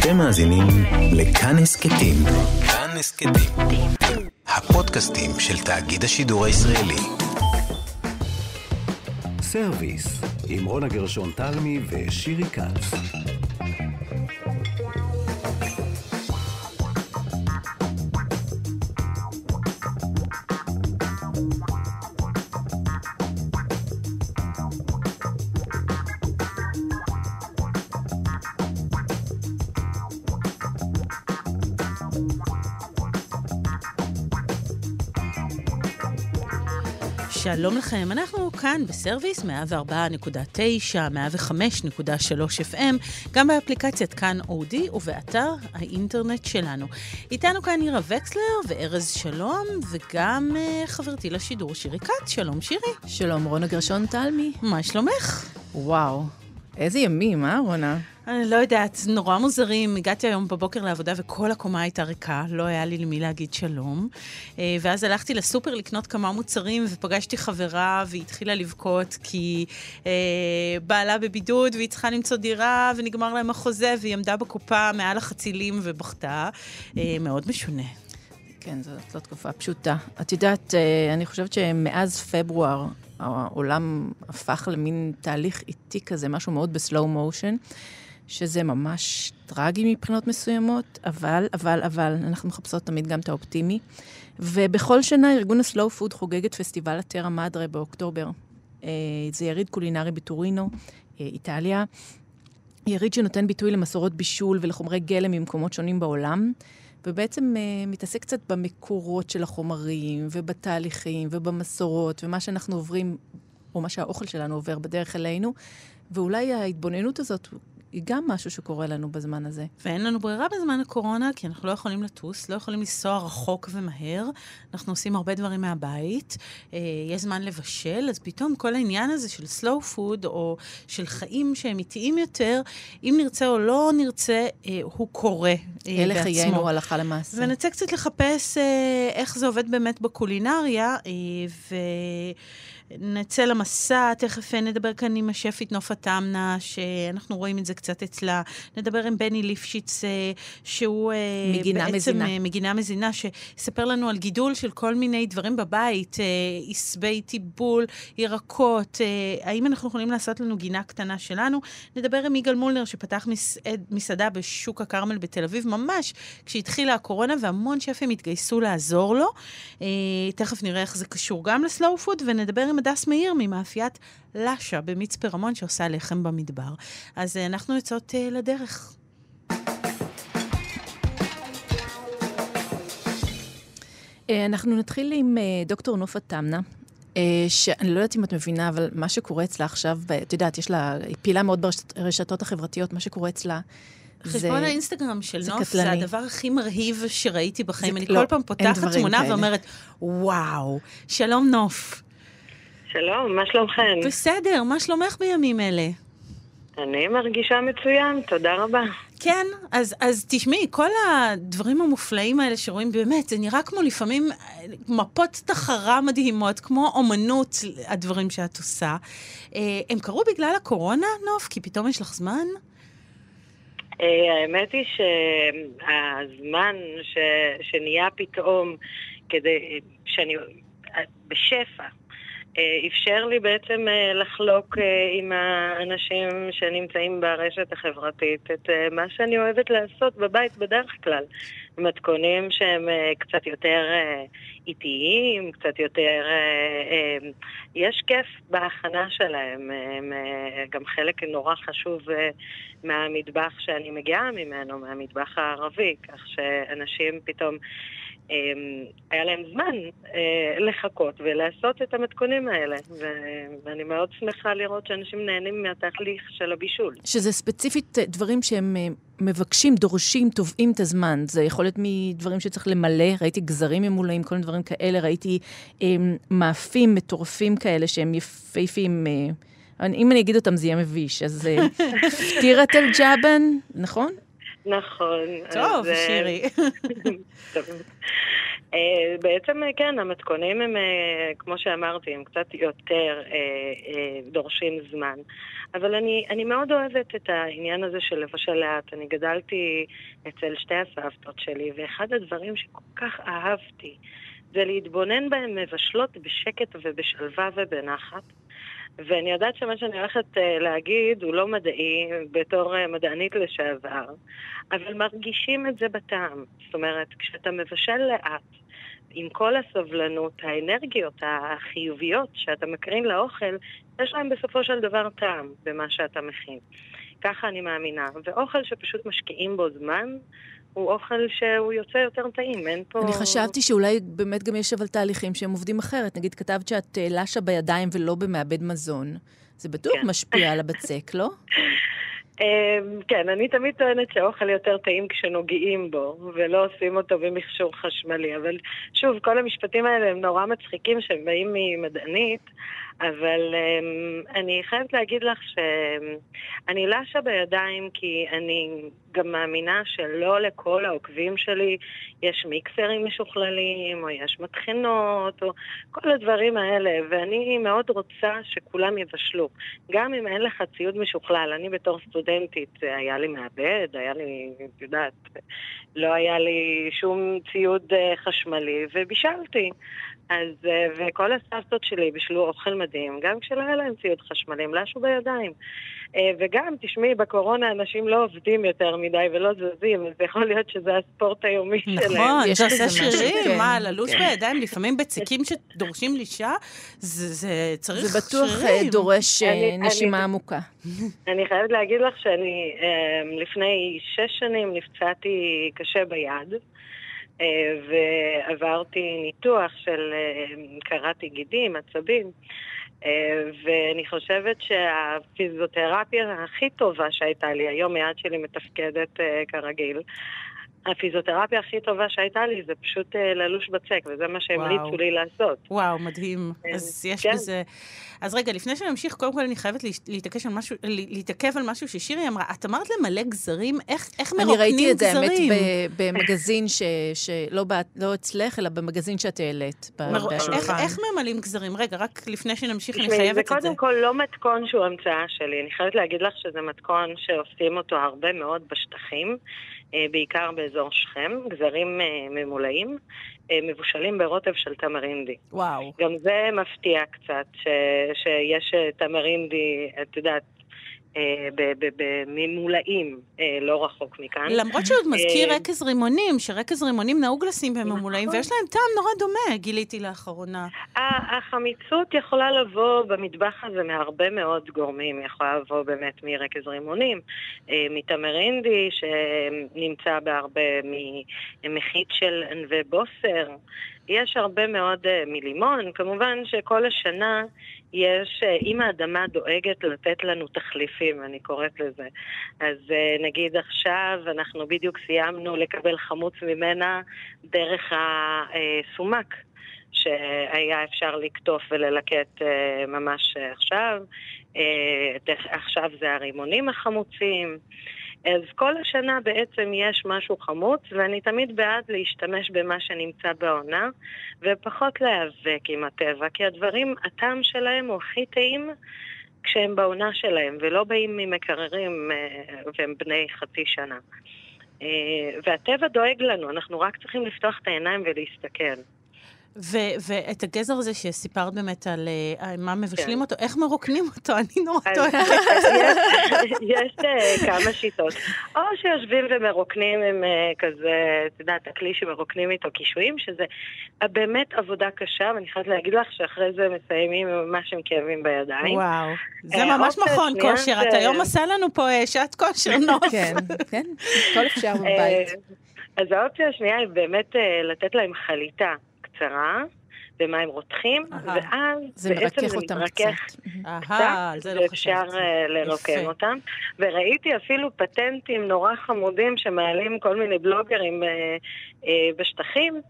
אתם מאזינים לכאן הסכתים. כאן הסכתים. הפודקאסטים של תאגיד השידור הישראלי. סרוויס, עם רונה גרשון תלמי ושירי כץ. שלום לכם, אנחנו כאן בסרוויס 104.9, 105.3 FM, גם באפליקציית כאן אודי ובאתר האינטרנט שלנו. איתנו כאן נירה וקסלר וארז שלום, וגם uh, חברתי לשידור שירי כץ. שלום שירי. שלום רונה גרשון תלמי. מה שלומך? וואו, איזה ימים, אה רונה? אני לא יודעת, נורא מוזרים. הגעתי היום בבוקר לעבודה וכל הקומה הייתה ריקה, לא היה לי למי להגיד שלום. אה, ואז הלכתי לסופר לקנות כמה מוצרים ופגשתי חברה והיא התחילה לבכות כי אה, בעלה בבידוד והיא צריכה למצוא דירה ונגמר להם החוזה והיא עמדה בקופה מעל החצילים ובכתה. אה, מאוד משונה. כן, זאת לא תקופה פשוטה. את יודעת, אני חושבת שמאז פברואר העולם הפך למין תהליך איטי כזה, משהו מאוד בסלואו מושן. שזה ממש טרגי מבחינות מסוימות, אבל, אבל, אבל, אנחנו מחפשות תמיד גם את האופטימי. ובכל שנה ארגון הסלואו פוד חוגג את פסטיבל הטרה מדרה באוקטובר. אה, זה יריד קולינרי בטורינו, אה, איטליה. יריד שנותן ביטוי למסורות בישול ולחומרי גלם ממקומות שונים בעולם, ובעצם uh, מתעסק קצת במקורות של החומרים, ובתהליכים, ובמסורות, ומה שאנחנו עוברים, או מה שהאוכל שלנו עובר בדרך אלינו. ואולי ההתבוננות הזאת היא גם משהו שקורה לנו בזמן הזה. ואין לנו ברירה בזמן הקורונה, כי אנחנו לא יכולים לטוס, לא יכולים לנסוע רחוק ומהר. אנחנו עושים הרבה דברים מהבית, אה, יש זמן לבשל, אז פתאום כל העניין הזה של slow food, או של חיים שהם איטיים יותר, אם נרצה או לא נרצה, אה, הוא קורה אה, בעצמו. אלה חיינו הלכה למעשה. ונצא קצת לחפש אה, איך זה עובד באמת בקולינריה, אה, ו... נצא למסע, תכף נדבר כאן עם השפית נופה תמנה, שאנחנו רואים את זה קצת אצלה. נדבר עם בני ליפשיץ, אה, שהוא אה, מגינה בעצם מזינה. אה, מגינה מזינה, שיספר לנו על גידול של כל מיני דברים בבית, עשבי טיבול, ירקות, האם אנחנו יכולים לעשות לנו גינה קטנה שלנו. נדבר עם יגאל מולנר, שפתח מסעד, מסעדה בשוק הכרמל בתל אביב, ממש כשהתחילה הקורונה, והמון שפים התגייסו לעזור לו. תכף נראה איך זה קשור גם לסלואו פוד, ונדבר עם הדס מאיר ממאפיית לאשה במצפה רמון, שעושה לחם במדבר. אז uh, אנחנו יוצאות uh, לדרך. אה, אנחנו נתחיל עם דוקטור נופה תמנה. שאני לא יודעת אם את מבינה, אבל מה שקורה אצלה עכשיו, את יודעת, יש לה, היא פעילה מאוד ברשתות החברתיות, מה שקורה אצלה חשבון האינסטגרם של נוף קטלני. זה הדבר הכי מרהיב שראיתי בחיים. אני לא, כל פעם פותחת תמונה כאלה. ואומרת, וואו, שלום נוף. שלום, מה שלומכם? בסדר, מה שלומך בימים אלה? אני מרגישה מצוין, תודה רבה. כן, אז, אז תשמעי, כל הדברים המופלאים האלה שרואים, באמת, זה נראה כמו לפעמים מפות תחרה מדהימות, כמו אומנות, הדברים שאת עושה. אה, הם קרו בגלל הקורונה, נוף? כי פתאום יש לך זמן? אה, האמת היא שהזמן ש, שנהיה פתאום כדי, שאני בשפע, אה, אפשר לי בעצם אה, לחלוק אה, עם האנשים שנמצאים ברשת החברתית את מה שאני אוהבת לעשות בבית בדרך כלל. מתכונים שהם קצת יותר איטיים, קצת יותר... יש כיף בהכנה שלהם. הם גם חלק נורא חשוב מהמטבח שאני מגיעה ממנו, מהמטבח הערבי, כך שאנשים פתאום... אמ, היה להם זמן אה, לחכות ולעשות את המתכונים האלה. ואני מאוד שמחה לראות שאנשים נהנים מהתהליך של הבישול. שזה ספציפית אה, דברים שהם אה, מבקשים, דורשים, תובעים את הזמן. זה יכול להיות מדברים שצריך למלא, ראיתי גזרים ממולאים, כל מיני דברים כאלה, ראיתי מאפים מטורפים כאלה שהם יפהפים. אם אני אגיד אותם זה יהיה מביש. אז פטירת אל-ג'אבן, נכון? נכון. טוב, אז, שירי. טוב. אה, בעצם, כן, המתכונים הם, אה, כמו שאמרתי, הם קצת יותר אה, אה, דורשים זמן. אבל אני, אני מאוד אוהבת את העניין הזה של לבשל לאט. אני גדלתי אצל שתי הסבתות שלי, ואחד הדברים שכל כך אהבתי זה להתבונן בהן מבשלות בשקט ובשלווה ובנחת. ואני יודעת שמה שאני הולכת uh, להגיד הוא לא מדעי בתור uh, מדענית לשעבר, אבל מרגישים את זה בטעם. זאת אומרת, כשאתה מבשל לאט, עם כל הסבלנות, האנרגיות החיוביות שאתה מקרין לאוכל, יש להם בסופו של דבר טעם במה שאתה מכין. ככה אני מאמינה. ואוכל שפשוט משקיעים בו זמן, הוא אוכל שהוא יוצא יותר טעים, אין פה... אני חשבתי שאולי באמת גם יש אבל תהליכים שהם עובדים אחרת. נגיד, כתבת שאת אה, לשה בידיים ולא במעבד מזון. זה בטוח כן. משפיע על הבצק, לא? אמ, כן, אני תמיד טוענת שהאוכל יותר טעים כשנוגעים בו, ולא עושים אותו במכשור חשמלי. אבל שוב, כל המשפטים האלה הם נורא מצחיקים שהם באים ממדענית, אבל um, אני חייבת להגיד לך שאני לשה בידיים כי אני גם מאמינה שלא לכל העוקבים שלי יש מיקסרים משוכללים, או יש מטחנות, או כל הדברים האלה, ואני מאוד רוצה שכולם יבשלו. גם אם אין לך ציוד משוכלל, אני בתור סטודנטית, היה לי מעבד, היה לי, את יודעת, לא היה לי שום ציוד אה, חשמלי, ובישלתי. אז, אה, וכל הסבתות שלי בישלו אוכל מדהים, גם כשלא היה להם ציוד חשמלי, הם לשו בידיים. אה, וגם, תשמעי, בקורונה אנשים לא עובדים יותר מדי ולא זזים, אז יכול להיות שזה הספורט היומי שלהם. נכון, יש זה בזה עושה שרירים, כן, מה, ללוש כן. בידיים, לפעמים בציקים שדורשים לישה, זה זה צריך זה בטוח אה, שרירים. דורש אני- נשימה אני- עמוקה. אני חייבת להגיד לך שאני לפני שש שנים נפצעתי קשה ביד, ועברתי ניתוח של אה, קראתי גידים, עצבים, אה, ואני חושבת שהפיזיותרפיה הכי טובה שהייתה לי, היום היד שלי מתפקדת אה, כרגיל, הפיזיותרפיה הכי טובה שהייתה לי זה פשוט אה, ללוש בצק, וזה מה שהמליצו. לי לעשות. וואו, מדהים. כן, אז יש כן. בזה... אז רגע, לפני שנמשיך, קודם כל אני חייבת להתעקש על משהו, להתעכב על משהו ששירי אמרה. את אמרת למלא גזרים, איך איך אני מרוקנים ראיתי את זה, האמת, גזרים? ב- במגזין ש... שלא באת- לא אצלך, אלא במגזין שאת העלית. מר- איך-. איך ממלאים גזרים? רגע, רק לפני שנמשיך, אני זה חייבת את זה. קודם כל לא מתכון שהוא המצאה שלי. אני חייבת להגיד לך שזה מתכון שעושים אותו הרבה מאוד בשטחים, אה, בעיקר באזור שכם, גזרים אה, ממולאים, אה, מבושלים ברוטב של תמרינדי. וואו. גם זה מפתיע קצת, ש, שיש אה, תמרינדי, את יודעת, אה, בממולאים אה, לא רחוק מכאן. למרות שעוד מזכיר אה, רקז רימונים, שרקז רימונים נהוג לשים בממולאים, נכון. ויש להם טעם נורא דומה, גיליתי לאחרונה. החמיצות יכולה לבוא במטבח הזה מהרבה מאוד גורמים. היא יכולה לבוא באמת מרקז רימונים, אה, מתמרינדי, שנמצא בהרבה ממחית של ענבי בוסר. יש הרבה מאוד אה, מלימון. כמובן שכל השנה יש, אה, אם האדמה דואגת לתת לנו תחליפים, אני קוראת לזה. אז אה, נגיד עכשיו אנחנו בדיוק סיימנו לקבל חמוץ ממנה דרך הסומק. שהיה אפשר לקטוף וללקט ממש עכשיו. עכשיו זה הרימונים החמוצים. אז כל השנה בעצם יש משהו חמוץ, ואני תמיד בעד להשתמש במה שנמצא בעונה, ופחות להיאבק עם הטבע, כי הדברים, הטעם שלהם הוא הכי טעים כשהם בעונה שלהם, ולא באים ממקררים אה, והם בני חצי שנה. אה, והטבע דואג לנו, אנחנו רק צריכים לפתוח את העיניים ולהסתכל. ו- ואת הגזר הזה שסיפרת באמת על אה, מה מבשלים כן. אותו, איך מרוקנים אותו? אני נורא טועה. יש- יש אה, כמה שיטות. או שיושבים ומרוקנים עם אה, כזה, את יודעת, הכלי שמרוקנים איתו קישואים, שזה באמת עבודה קשה, ואני חייבת להגיד לך שאחרי זה מסיימים עם ממש עם כאבים בידיים. וואו, זה ממש מכון כושר. זה- את היום עושה לנו פה שעת כושר נוף. כן, כן, הכל אפשר בבית. אז האופציה השנייה היא באמת לתת להם חליטה קצרה. במים רותחים. ואז זה בעצם מרכך זה אותם מתרכך קצת. זה לא ואפשר. אה, לרוקן יפה. אותם. וראיתי אפילו פטנטים נורא חמודים שמעלים כל מיני בלוגרים אה, אה, בשטחים,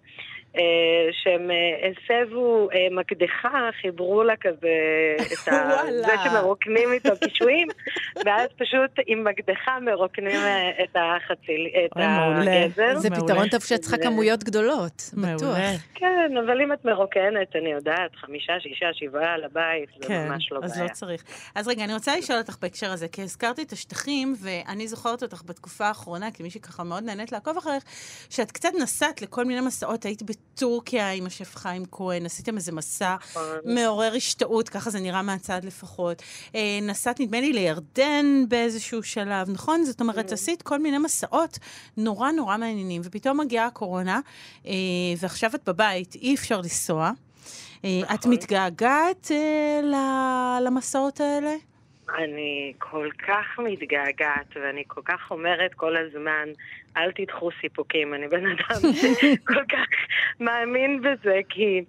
שהם אה, הסבו אה, מקדחה, חיברו לה כזה את ה... זה שמרוקנים איתו קישואים, ואז פשוט עם מקדחה מרוקנים את החציל, את הגזר. זה פתרון טוב שאת צריכה כמויות גדולות, בטוח. כן, אבל אם את מרוקנת, אני יודעת, חמישה, שישה, שבעה על הבית, זה כן, ממש לא בעיה. אז לא צריך. אז רגע, אני רוצה לשאול אותך בהקשר הזה, כי הזכרתי את השטחים, ואני זוכרת אותך בתקופה האחרונה, כמי שככה מאוד נהנית לעקוב אחריך, שאת קצת נסעת לכל מיני מסעות, היית בטורקיה עם השף חיים כהן, עשיתם איזה מסע נכון. מעורר השתאות, ככה זה נראה מהצד לפחות. אה, נסעת, נדמה לי, לירדן באיזשהו שלב, נכון? זאת אומרת, כן. עשית כל מיני מסעות נורא נורא מעניינים, ופתאום מגיעה הקורונה, אה, ועכשיו את בבית, אי אפשר לנסוע. אה, נכון. את מתגעגעת למסעות האלה? אני כל כך מתגעגעת, ואני כל כך אומרת כל הזמן, אל תדחו סיפוקים. אני בן אדם שכל כך מאמין בזה, כי,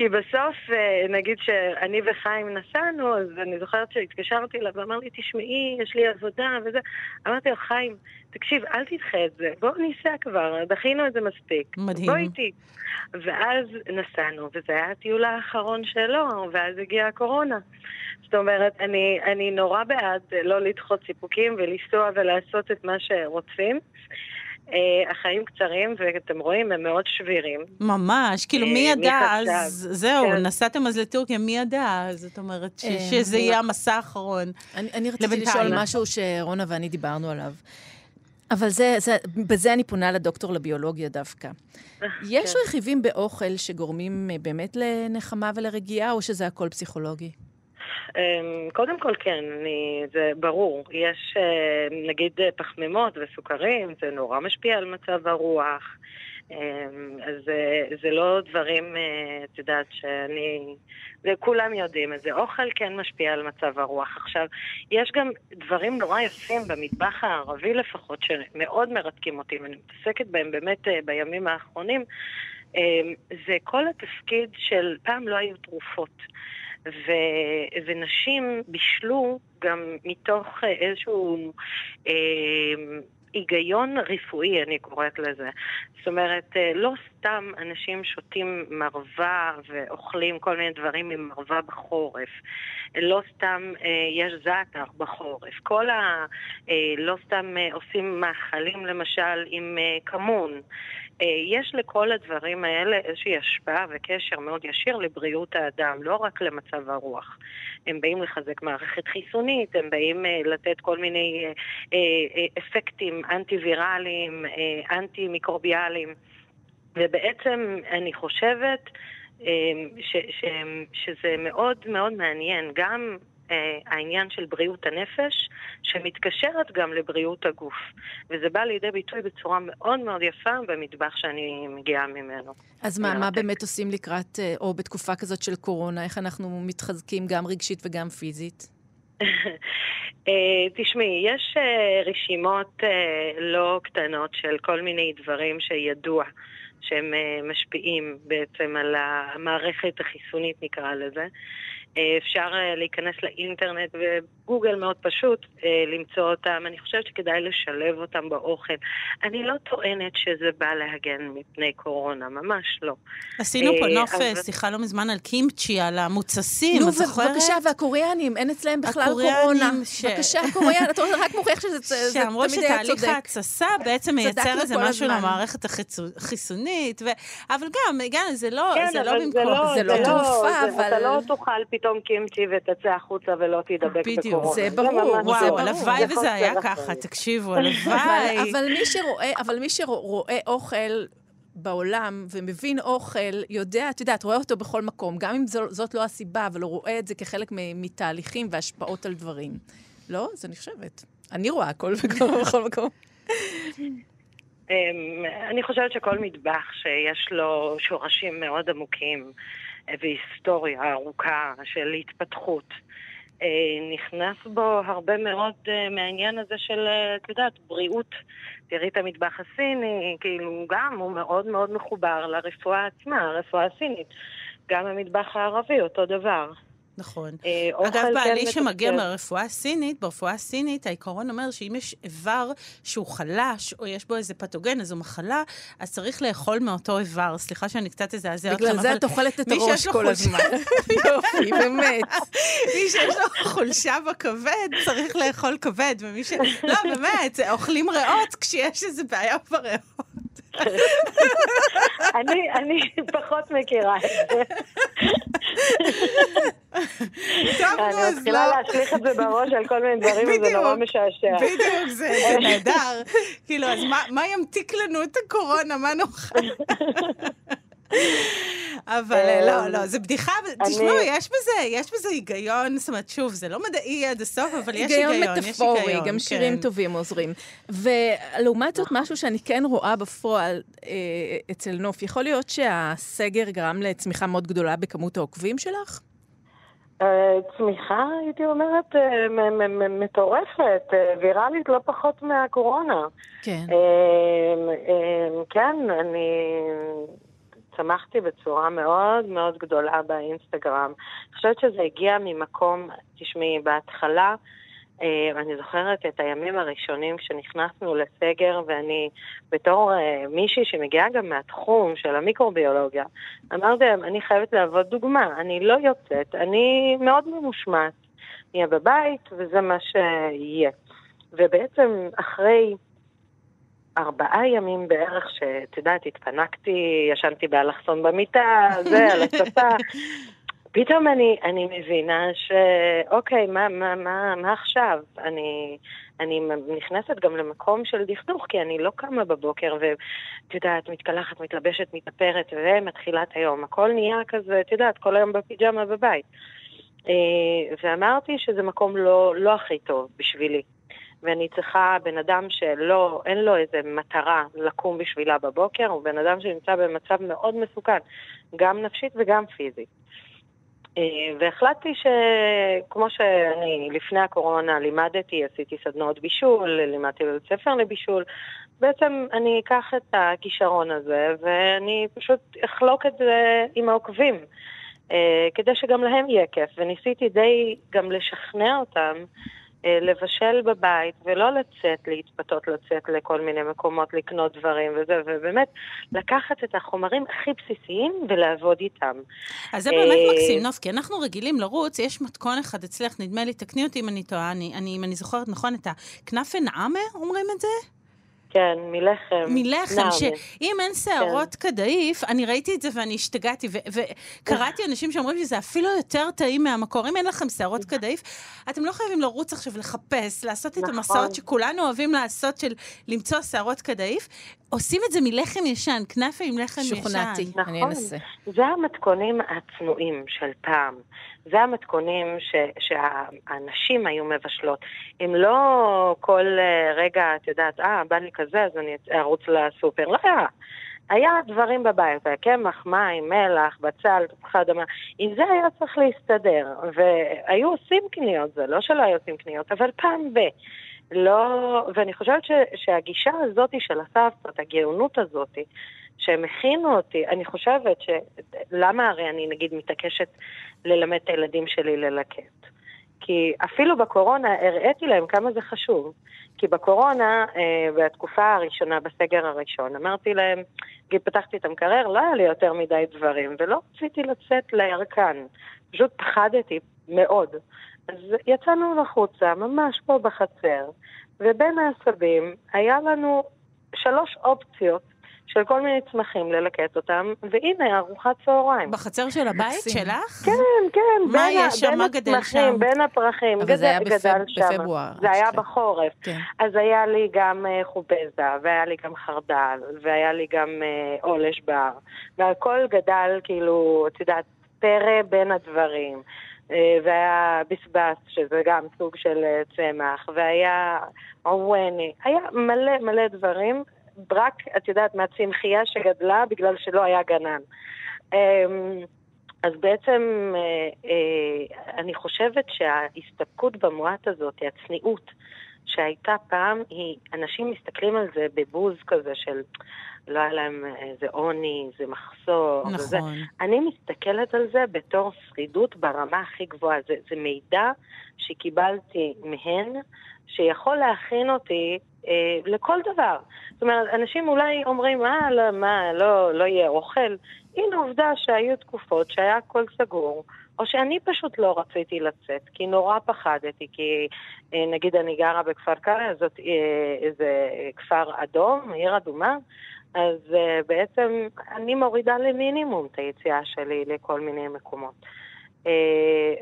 כי בסוף, אה, נגיד שאני וחיים נסענו, אז אני זוכרת שהתקשרתי אליו ואמר לי, תשמעי, יש לי עבודה וזה. אמרתי לו, חיים, תקשיב, אל תדחה את זה, בואו ניסע כבר, דחינו את זה מספיק. מדהים. בוא איתי. ואז נסענו, וזה היה הטיול האחרון שלו, ואז הגיעה הקורונה. זאת אומרת, אני, אני נורא בעד לא לדחות סיפוקים ולנסוע ולעשות את מה שרוצים. Uh, החיים קצרים, ואתם רואים, הם מאוד שבירים. ממש, כאילו מי אה, ידע אז, זהו, כן. נסעתם אז לטורקיה, מי ידע? זאת אומרת, אה, שזה יהיה המסע האחרון. אני, אני רציתי לשאול משהו שרונה ואני דיברנו עליו. אבל זה, זה, בזה אני פונה לדוקטור לביולוגיה דווקא. יש כן. רכיבים באוכל שגורמים באמת לנחמה ולרגיעה, או שזה הכל פסיכולוגי? אמ, קודם כל כן, אני, זה ברור. יש אה, נגיד אה, פחמימות וסוכרים, זה נורא משפיע על מצב הרוח. אמ, אז זה, זה לא דברים, אה, את יודעת, שאני... זה כולם יודעים את זה. אוכל כן משפיע על מצב הרוח. עכשיו, יש גם דברים נורא יפים במטבח הערבי לפחות, שמאוד מרתקים אותי, ואני מתעסקת בהם באמת בימים האחרונים. אמ, זה כל התפקיד של, פעם לא היו תרופות. ו, ונשים בישלו גם מתוך איזשהו אה, היגיון רפואי, אני קוראת לזה. זאת אומרת, אה, לא סתם אנשים שותים מרווה ואוכלים כל מיני דברים ממרווה בחורף. לא סתם אה, יש זעתר בחורף. כל ה... אה, לא סתם עושים מאכלים למשל עם כמון. אה, יש לכל הדברים האלה איזושהי השפעה וקשר מאוד ישיר לבריאות האדם, לא רק למצב הרוח. הם באים לחזק מערכת חיסונית, הם באים אה, לתת כל מיני אה, אפקטים אנטי-ויראליים, אנטי-מיקרוביאליים. ובעצם אני חושבת ש, ש, שזה מאוד מאוד מעניין, גם העניין של בריאות הנפש, שמתקשרת גם לבריאות הגוף. וזה בא לידי ביטוי בצורה מאוד מאוד יפה במטבח שאני מגיעה ממנו. אז מה, מה באמת עושים לקראת, אה, או בתקופה כזאת של קורונה, איך אנחנו מתחזקים גם רגשית וגם פיזית? אה, תשמעי, יש רשימות לא קטנות של כל מיני דברים שידוע שהם משפיעים בעצם על המערכת החיסונית, נקרא לזה. אה, אפשר אה, להיכנס לאינטרנט וגוגל מאוד פשוט אה, למצוא אותם. אני חושבת שכדאי לשלב אותם באוכל. אני לא טוענת שזה בא להגן מפני קורונה, ממש לא. עשינו פה נוף שיחה לא מזמן על קימצ'י, על המוצסים, את זוכרת? נו, בבקשה, והקוריאנים, אין אצלם בכלל קורונה. בבקשה, קוריאן, אתה רק מוכיח שזה תמיד היה צודק. שאמרו שתהליך ההתססה בעצם מייצר איזה משהו למערכת החיסונית, אבל גם, זה לא, כן, זה לא במקום. זה לא, לא תרופה, אבל... אתה לא תאכל פתאום קימצ'י ותצא החוצה ולא תידבק בקורונה. בדיוק, זה ברור. וואו, הלוואי וזה היה ככה, תקשיבו, הלוואי. אבל מי שרואה אוכל... בעולם ומבין אוכל, יודע, את יודעת, רואה אותו בכל מקום, גם אם זו, זאת לא הסיבה, אבל הוא רואה את זה כחלק מתהליכים והשפעות על דברים. לא? אז אני חושבת. אני רואה הכל בכל מקום. אמ, אני חושבת שכל מטבח שיש לו שורשים מאוד עמוקים, והיסטוריה ארוכה של התפתחות. אה, נכנס בו הרבה מאוד אה, מהעניין הזה של, אה, את יודעת, בריאות. תראי את המטבח הסיני, כאילו גם הוא מאוד מאוד מחובר לרפואה עצמה, הרפואה הסינית. גם המטבח הערבי, אותו דבר. נכון. אה, אגב, כן בעלי שמגיע מתפקד. מהרפואה הסינית, ברפואה הסינית העיקרון אומר שאם יש איבר שהוא חלש, או יש בו איזה פתוגן, איזו מחלה, אז צריך לאכול מאותו איבר. סליחה שאני קצת אזעזע אתכם, בגלל זה את אוכלת את הראש כל הזמן. יופי, באמת. מי שיש לו חולשה בכבד, צריך לאכול כבד, ומי ש... לא, באמת, אוכלים ריאות כשיש איזו בעיה בריאות. אני, אני פחות מכירה את זה. טוב, נו, אני מתחילה לא. להשליך את זה בראש על כל מיני דברים, וזה נורא. משעשע. בדיוק, זה נהדר. כאילו, אז מה- מה ימתיק לנו את הקורונה? מה נאכל? אבל אה, לא, לא, זה בדיחה, תשמעו, יש בזה, יש בזה היגיון, זאת אומרת, שוב, זה לא מדעי עד הסוף, אבל יש היגיון, היגיון יש מטאפורי, היגיון. גם שירים כן. טובים עוזרים. ולעומת זאת, משהו שאני כן רואה בפועל אה, אצל נוף, יכול להיות שהסגר גרם לצמיחה מאוד גדולה בכמות העוקבים שלך? אה, צמיחה, הייתי אומרת, מטורפת, ויראלית לא פחות מהקורונה. כן. אה, אה, כן, אני צמחתי בצורה מאוד מאוד גדולה באינסטגרם. אני חושבת שזה הגיע ממקום, תשמעי, בהתחלה, אה, אני זוכרת את הימים הראשונים כשנכנסנו לסגר, ואני בתור אה, מישהי שמגיעה גם מהתחום של המיקרוביולוגיה, אמרתי להם, אני חייבת להוות דוגמה, אני לא יוצאת, אני מאוד ממושמעת, נהיה בבית, וזה מה שיהיה. ובעצם אחרי ארבעה ימים בערך, שאת יודעת, התפנקתי, ישנתי באלכסון במיטה, זה, על הספה. פתאום אני, אני מבינה שאוקיי, מה, מה, מה, מה עכשיו? אני, אני נכנסת גם למקום של דכדוך, כי אני לא קמה בבוקר ואת יודעת, מתקלחת, מתלבשת, מתאפרת ומתחילה את היום. הכל נהיה כזה, את יודעת, כל היום בפיג'מה בבית. אה, ואמרתי שזה מקום לא, לא הכי טוב בשבילי. ואני צריכה בן אדם שלא, אין לו איזה מטרה לקום בשבילה בבוקר, הוא בן אדם שנמצא במצב מאוד מסוכן, גם נפשית וגם פיזית. אה, והחלטתי שכמו שאני לפני הקורונה לימדתי, עשיתי סדנאות בישול, לימדתי בבית ספר לבישול, בעצם אני אקח את הכישרון הזה ואני פשוט אחלוק את זה עם העוקבים, אה, כדי שגם להם יהיה כיף, וניסיתי די גם לשכנע אותם לבשל בבית ולא לצאת, להתפתות לצאת לכל מיני מקומות לקנות דברים וזה, ובאמת לקחת את החומרים הכי בסיסיים ולעבוד איתם. אז זה באמת אה, מקסים, נוף, כי אנחנו רגילים לרוץ, יש מתכון אחד אצלך, נדמה לי, תקני אותי אם אני טועה, אני, אני, אם אני זוכרת נכון, את הכנאפה נעמה, אומרים את זה? כן, מלחם. מלחם, נעמה. שאם אין שערות קדאיף, אני ראיתי את זה ואני השתגעתי, ו- וקראתי אנשים שאומרים שזה אפילו יותר טעים מהמקור. אם אין לכם שערות קדאיף, אתם לא חייבים לרוץ עכשיו לחפש, לעשות את נכון. המסעות שכולנו אוהבים לעשות, של למצוא שערות קדאיף. עושים את זה מלחם ישן, כנאפה עם לחם ישן. שוכנעתי, נכון. אני אנסה. זה המתכונים הצנועים של פעם. זה המתכונים ש, שהנשים היו מבשלות. אם לא כל אה, רגע, את יודעת, אה, בא לי כזה, אז אני ארוץ לסופר. לא היה. היה דברים בבית, היה קמח, מים, מלח, בצל, תפוחי אדמה. עם זה היה צריך להסתדר. והיו עושים קניות, זה לא שלא היו עושים קניות, אבל פעם ב... לא, ואני חושבת ש, שהגישה הזאת של הסבתות, הגאונות הזאת, שהם הכינו אותי, אני חושבת ש... למה הרי אני נגיד מתעקשת ללמד את הילדים שלי ללקט? כי אפילו בקורונה הראיתי להם כמה זה חשוב. כי בקורונה, אה, בתקופה הראשונה, בסגר הראשון, אמרתי להם, נגיד פתחתי את המקרר, לא היה לי יותר מדי דברים, ולא רציתי לצאת לירקן. פשוט פחדתי מאוד. אז יצאנו החוצה, ממש פה בחצר, ובין העשבים היה לנו שלוש אופציות של כל מיני צמחים ללקט אותם, והנה ארוחת צהריים. בחצר של הבית. שלך? כן, כן, מה יש שם? בין מה גדל הצמחים, שם? בין הפרחים, אבל גדל, זה היה בפב-. בפברואר, זה היה אצלכם. בחורף. כן. אז היה לי גם אה, חובזה, והיה לי גם חרדל, והיה לי גם אה, עולש בר, והכל גדל כאילו, את יודעת, פרא בין הדברים. אה, והיה בסבס, שזה גם סוג של אה, צמח, והיה עווני, היה מלא מלא דברים, רק, את יודעת, מהצמחייה שגדלה בגלל שלא היה גנן. אמ, אז בעצם אה, אני חושבת שההסתפקות במועט הזאת, הצניעות, שהייתה פעם, היא, אנשים מסתכלים על זה בבוז כזה של לא היה להם איזה עוני, איזה מחסור. נכון. וזה. אני מסתכלת על זה בתור שרידות ברמה הכי גבוהה. זה, זה מידע שקיבלתי מהן, שיכול להכין אותי אה, לכל דבר. זאת אומרת, אנשים אולי אומרים, אה, לא, מה, לא, לא יהיה אוכל. הנה עובדה שהיו תקופות שהיה הכל סגור. או שאני פשוט לא רציתי לצאת, כי נורא פחדתי, כי אה, נגיד אני גרה בכפר קרע, זאת אה, איזה כפר אדום, עיר אדומה, אז uh, בעצם אני מורידה למינימום את היציאה שלי לכל מיני מקומות.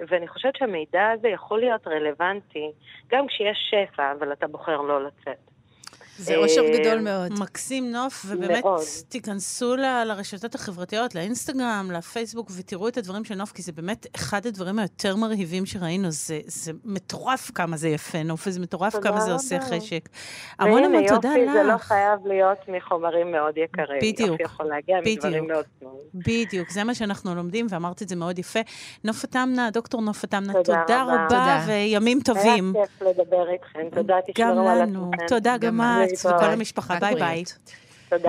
ואני חושבת שהמידע הזה יכול להיות רלוונטי גם כשיש שפע, אבל אתה בוחר לא לצאת. זה אושר אה, גדול מאוד. מקסים נוף, ובאמת מאוד. תיכנסו ל- לרשתות החברתיות, לאינסטגרם, לפייסבוק, ותראו את הדברים של נוף, כי זה באמת אחד הדברים היותר מרהיבים שראינו. זה, זה מטורף כמה זה יפה, נוף, וזה מטורף כמה זה. עושה חשק. המון המון תודה יופי, זה לא לך. חייב להיות מחומרים מאוד יקרים. בדיוק, יופי יכול להגיע בדיוק. מדברים מאוד צנועים. בדיוק, זה מה שאנחנו לומדים, ואמרת את זה מאוד יפה. נופה תמנה, דוקטור נופה תמנה, תודה תודה רבה. תודה. וימים טובים. היה כיף לדבר איתכם, תודה, גם תשמרו על לנו. עצמכם. תודה, גם גם לנו. את וכל. המשפחה. ביי ביי. תודה.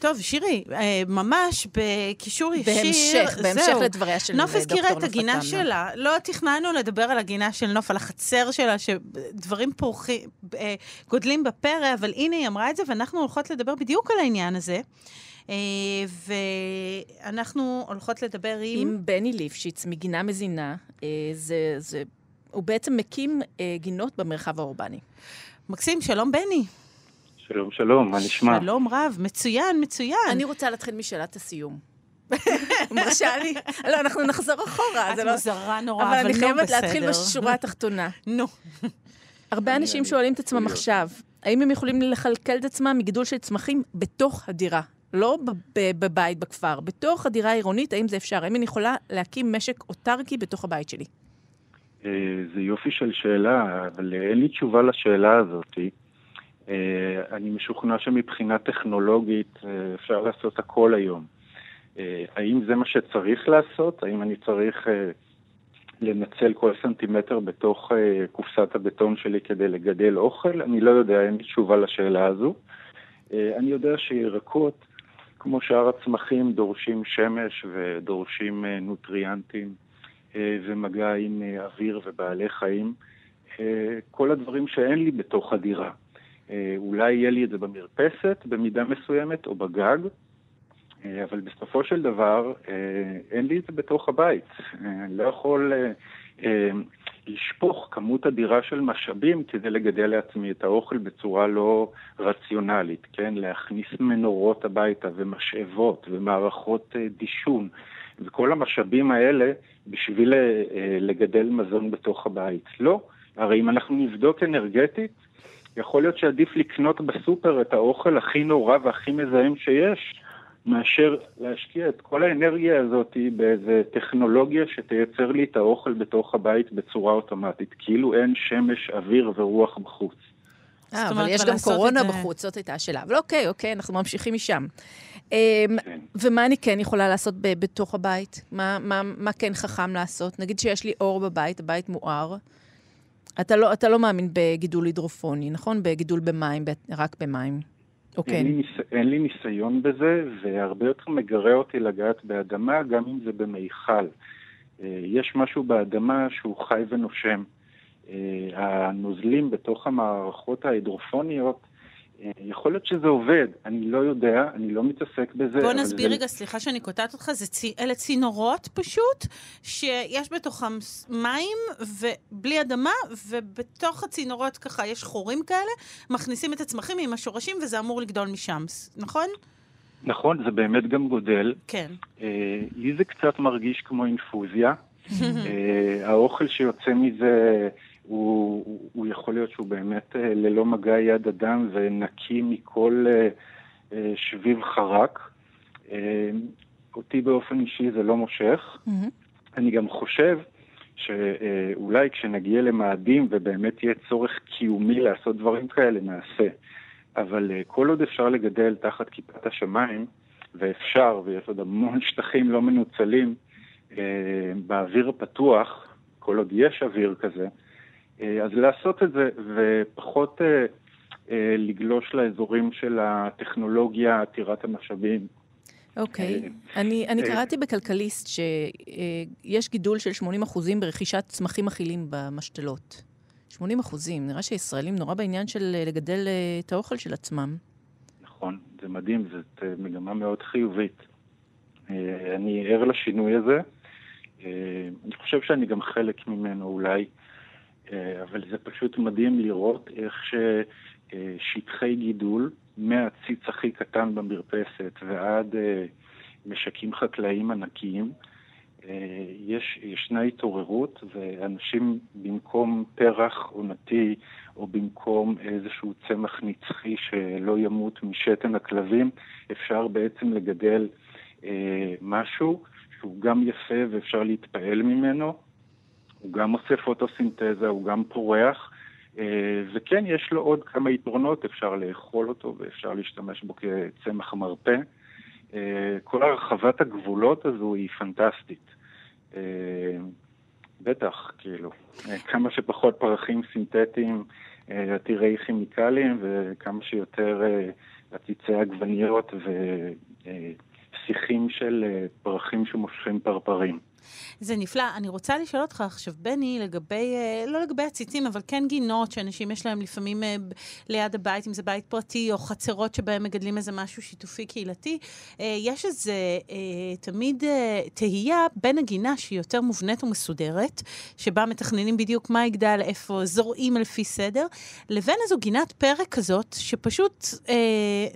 טוב, שירי, אה, ממש בקישור ישיר, בהמשך, בהמשך זהו. לדבריה של נוף דוקטור הזכירה את הגינה תמנה. שלה. לא תכננו לדבר על הגינה של נוף, על החצר שלה, שדברים פורחים, אה, גודלים בפרא, אבל הנה היא אמרה את זה, ואנחנו הולכות לדבר בדיוק על העניין הזה. אה, ואנחנו הולכות לדבר עם... עם בני ליפשיץ מגינה מזינה, אה, זה, זה, הוא בעצם מקים אה, גינות במרחב האורבני. מקסים, שלום בני. שלום, שלום, מה נשמע? שלום רב, מצוין, מצוין. אני רוצה להתחיל משאלת הסיום. מרשה לי? לא, אנחנו נחזור אחורה, את לא... מוזרה נורא, אבל אבל אני חייבת להתחיל בסדר. בשורה התחתונה. נו. הרבה אנשים שואלים את עצמם עכשיו, האם הם יכולים לכלכל את עצמם מגידול של צמחים בתוך הדירה? לא בבית בכפר, בתוך הדירה העירונית, האם זה אפשר? האם אני יכולה להקים משק אוטרקי בתוך הבית שלי? אה, זה יופי של שאלה, אבל אין לי תשובה לשאלה הזאת. אה, אני משוכנע שמבחינה טכנולוגית אה, אפשר לעשות הכל היום. האם זה מה שצריך לעשות? האם אני צריך לנצל כל סנטימטר בתוך קופסת הבטון שלי כדי לגדל אוכל? אני לא יודע, אין לי תשובה לשאלה הזו. אני יודע שירקות, כמו שאר הצמחים, דורשים שמש ודורשים נוטריאנטים. אה, ומגע עם אה, אוויר ובעלי חיים. אה, כל הדברים שאין לי בתוך הדירה. אולי יהיה לי את זה במרפסת במידה מסוימת או בגג, אבל בסופו של דבר אין לי את זה בתוך הבית. אני לא יכול לשפוך כמות אדירה של משאבים כדי לגדל לעצמי את האוכל בצורה לא רציונלית, כן? להכניס מנורות הביתה ומשאבות ומערכות דישון. וכל המשאבים האלה בשביל אה, לגדל מזון בתוך הבית. לא, הרי אם אנחנו נבדוק אנרגטית, יכול להיות שעדיף לקנות בסופר את האוכל הכי נורא והכי מזהם שיש, מאשר להשקיע את כל האנרגיה הזאת באיזה טכנולוגיה שתייצר לי את האוכל בתוך הבית בצורה אוטומטית, כאילו אין שמש, אוויר ורוח בחוץ. אה, אבל יש גם קורונה בחוץ, זאת הייתה השאלה. אבל אוקיי, אוקיי, אנחנו ממשיכים משם. אמ, כן. ומה אני כן יכולה לעשות בתוך הבית? מה, מה, מה כן חכם לעשות? נגיד שיש לי אור בבית, הבית מואר. אתה לא, אתה לא מאמין בגידול הידרופוני, נכון? בגידול במים, רק במים. או כן. אין, לי ניס... אין לי ניסיון בזה, והרבה יותר מגרה אותי לגעת באדמה, גם אם זה במיכל. אה, יש משהו באדמה שהוא חי ונושם. אה, הנוזלים בתוך המערכות ההידרופוניות, יכול להיות שזה עובד, אני לא יודע, אני לא מתעסק בזה. בוא נסביר זה... רגע, סליחה שאני קוטעת אותך, זה צי, אלה צינורות פשוט, שיש בתוכם מים ובלי אדמה, ובתוך הצינורות ככה יש חורים כאלה, מכניסים את הצמחים עם השורשים וזה אמור לגדול משם, נכון? נכון, זה באמת גם גודל. כן. אה, לי זה קצת מרגיש כמו אינפוזיה. אה, האוכל שיוצא מזה, הוא, הוא, יכול להיות שהוא באמת אה, ללא מגע יד אדם ונקי מכל אה, אה, שביב חרק. אותי באופן אישי זה לא מושך. מהמם. אני גם חושב שאולי כשנגיע למאדים ובאמת יהיה צורך קיומי לעשות דברים כאלה, נעשה. אבל כל עוד אפשר לגדל תחת כיפת השמיים, ואפשר, ויש עוד המון שטחים לא מנוצלים, באוויר הפתוח, כל עוד יש אוויר כזה, אז לעשות את זה, ופחות לגלוש לאזורים של הטכנולוגיה עתירת המשאבים. אוקיי. אני, אני קראתי בכלכליסט שיש גידול של 80 אחוזים ברכישת צמחים אכילים במשתלות. 80 אחוזים. נראה שישראלים נורא בעניין של לגדל את האוכל של עצמם. נכון, זה מדהים, זאת מגמה מאוד חיובית. אני ער לשינוי הזה. אני חושב שאני גם חלק ממנו אולי, אבל זה פשוט מדהים לראות איך ששטחי גידול, מהציץ הכי קטן במרפסת ועד משקים חקלאיים ענקיים, יש, ישנה התעוררות, ואנשים במקום פרח עונתי, או במקום איזשהו צמח נצחי שלא ימות משתן הכלבים, אפשר בעצם לגדל אה, משהו שהוא גם יפה ואפשר להתפעל ממנו, הוא גם עושה פוטוסינתזה, הוא גם פורח, אה, וכן, יש לו עוד כמה יתרונות, אפשר לאכול אותו ואפשר להשתמש בו כצמח מרפא. אה, כל הרחבת הגבולות הזו היא פנטסטית. אה, בטח, כאילו, כמה שפחות פרחים סינתטיים, עתירי כימיקלים, וכמה שיותר עציצי עגבניות ושיחים של פרחים שמושכים פרפרים. זה נפלא. אני רוצה לשאול אותך עכשיו, בני, לגבי, אה, לא לגבי הציצים, אבל כן גינות שאנשים יש להם לפעמים אה, ליד הבית, אם זה בית פרטי או חצרות שבהם מגדלים איזה משהו שיתופי קהילתי. אה, יש איזה תמיד תהייה בין הגינה שהיא יותר מובנית ומסודרת, שבה מתכננים בדיוק מה יגדל, איפה זורעים לפי סדר, לבין איזו גינת פרק כזאת, שפשוט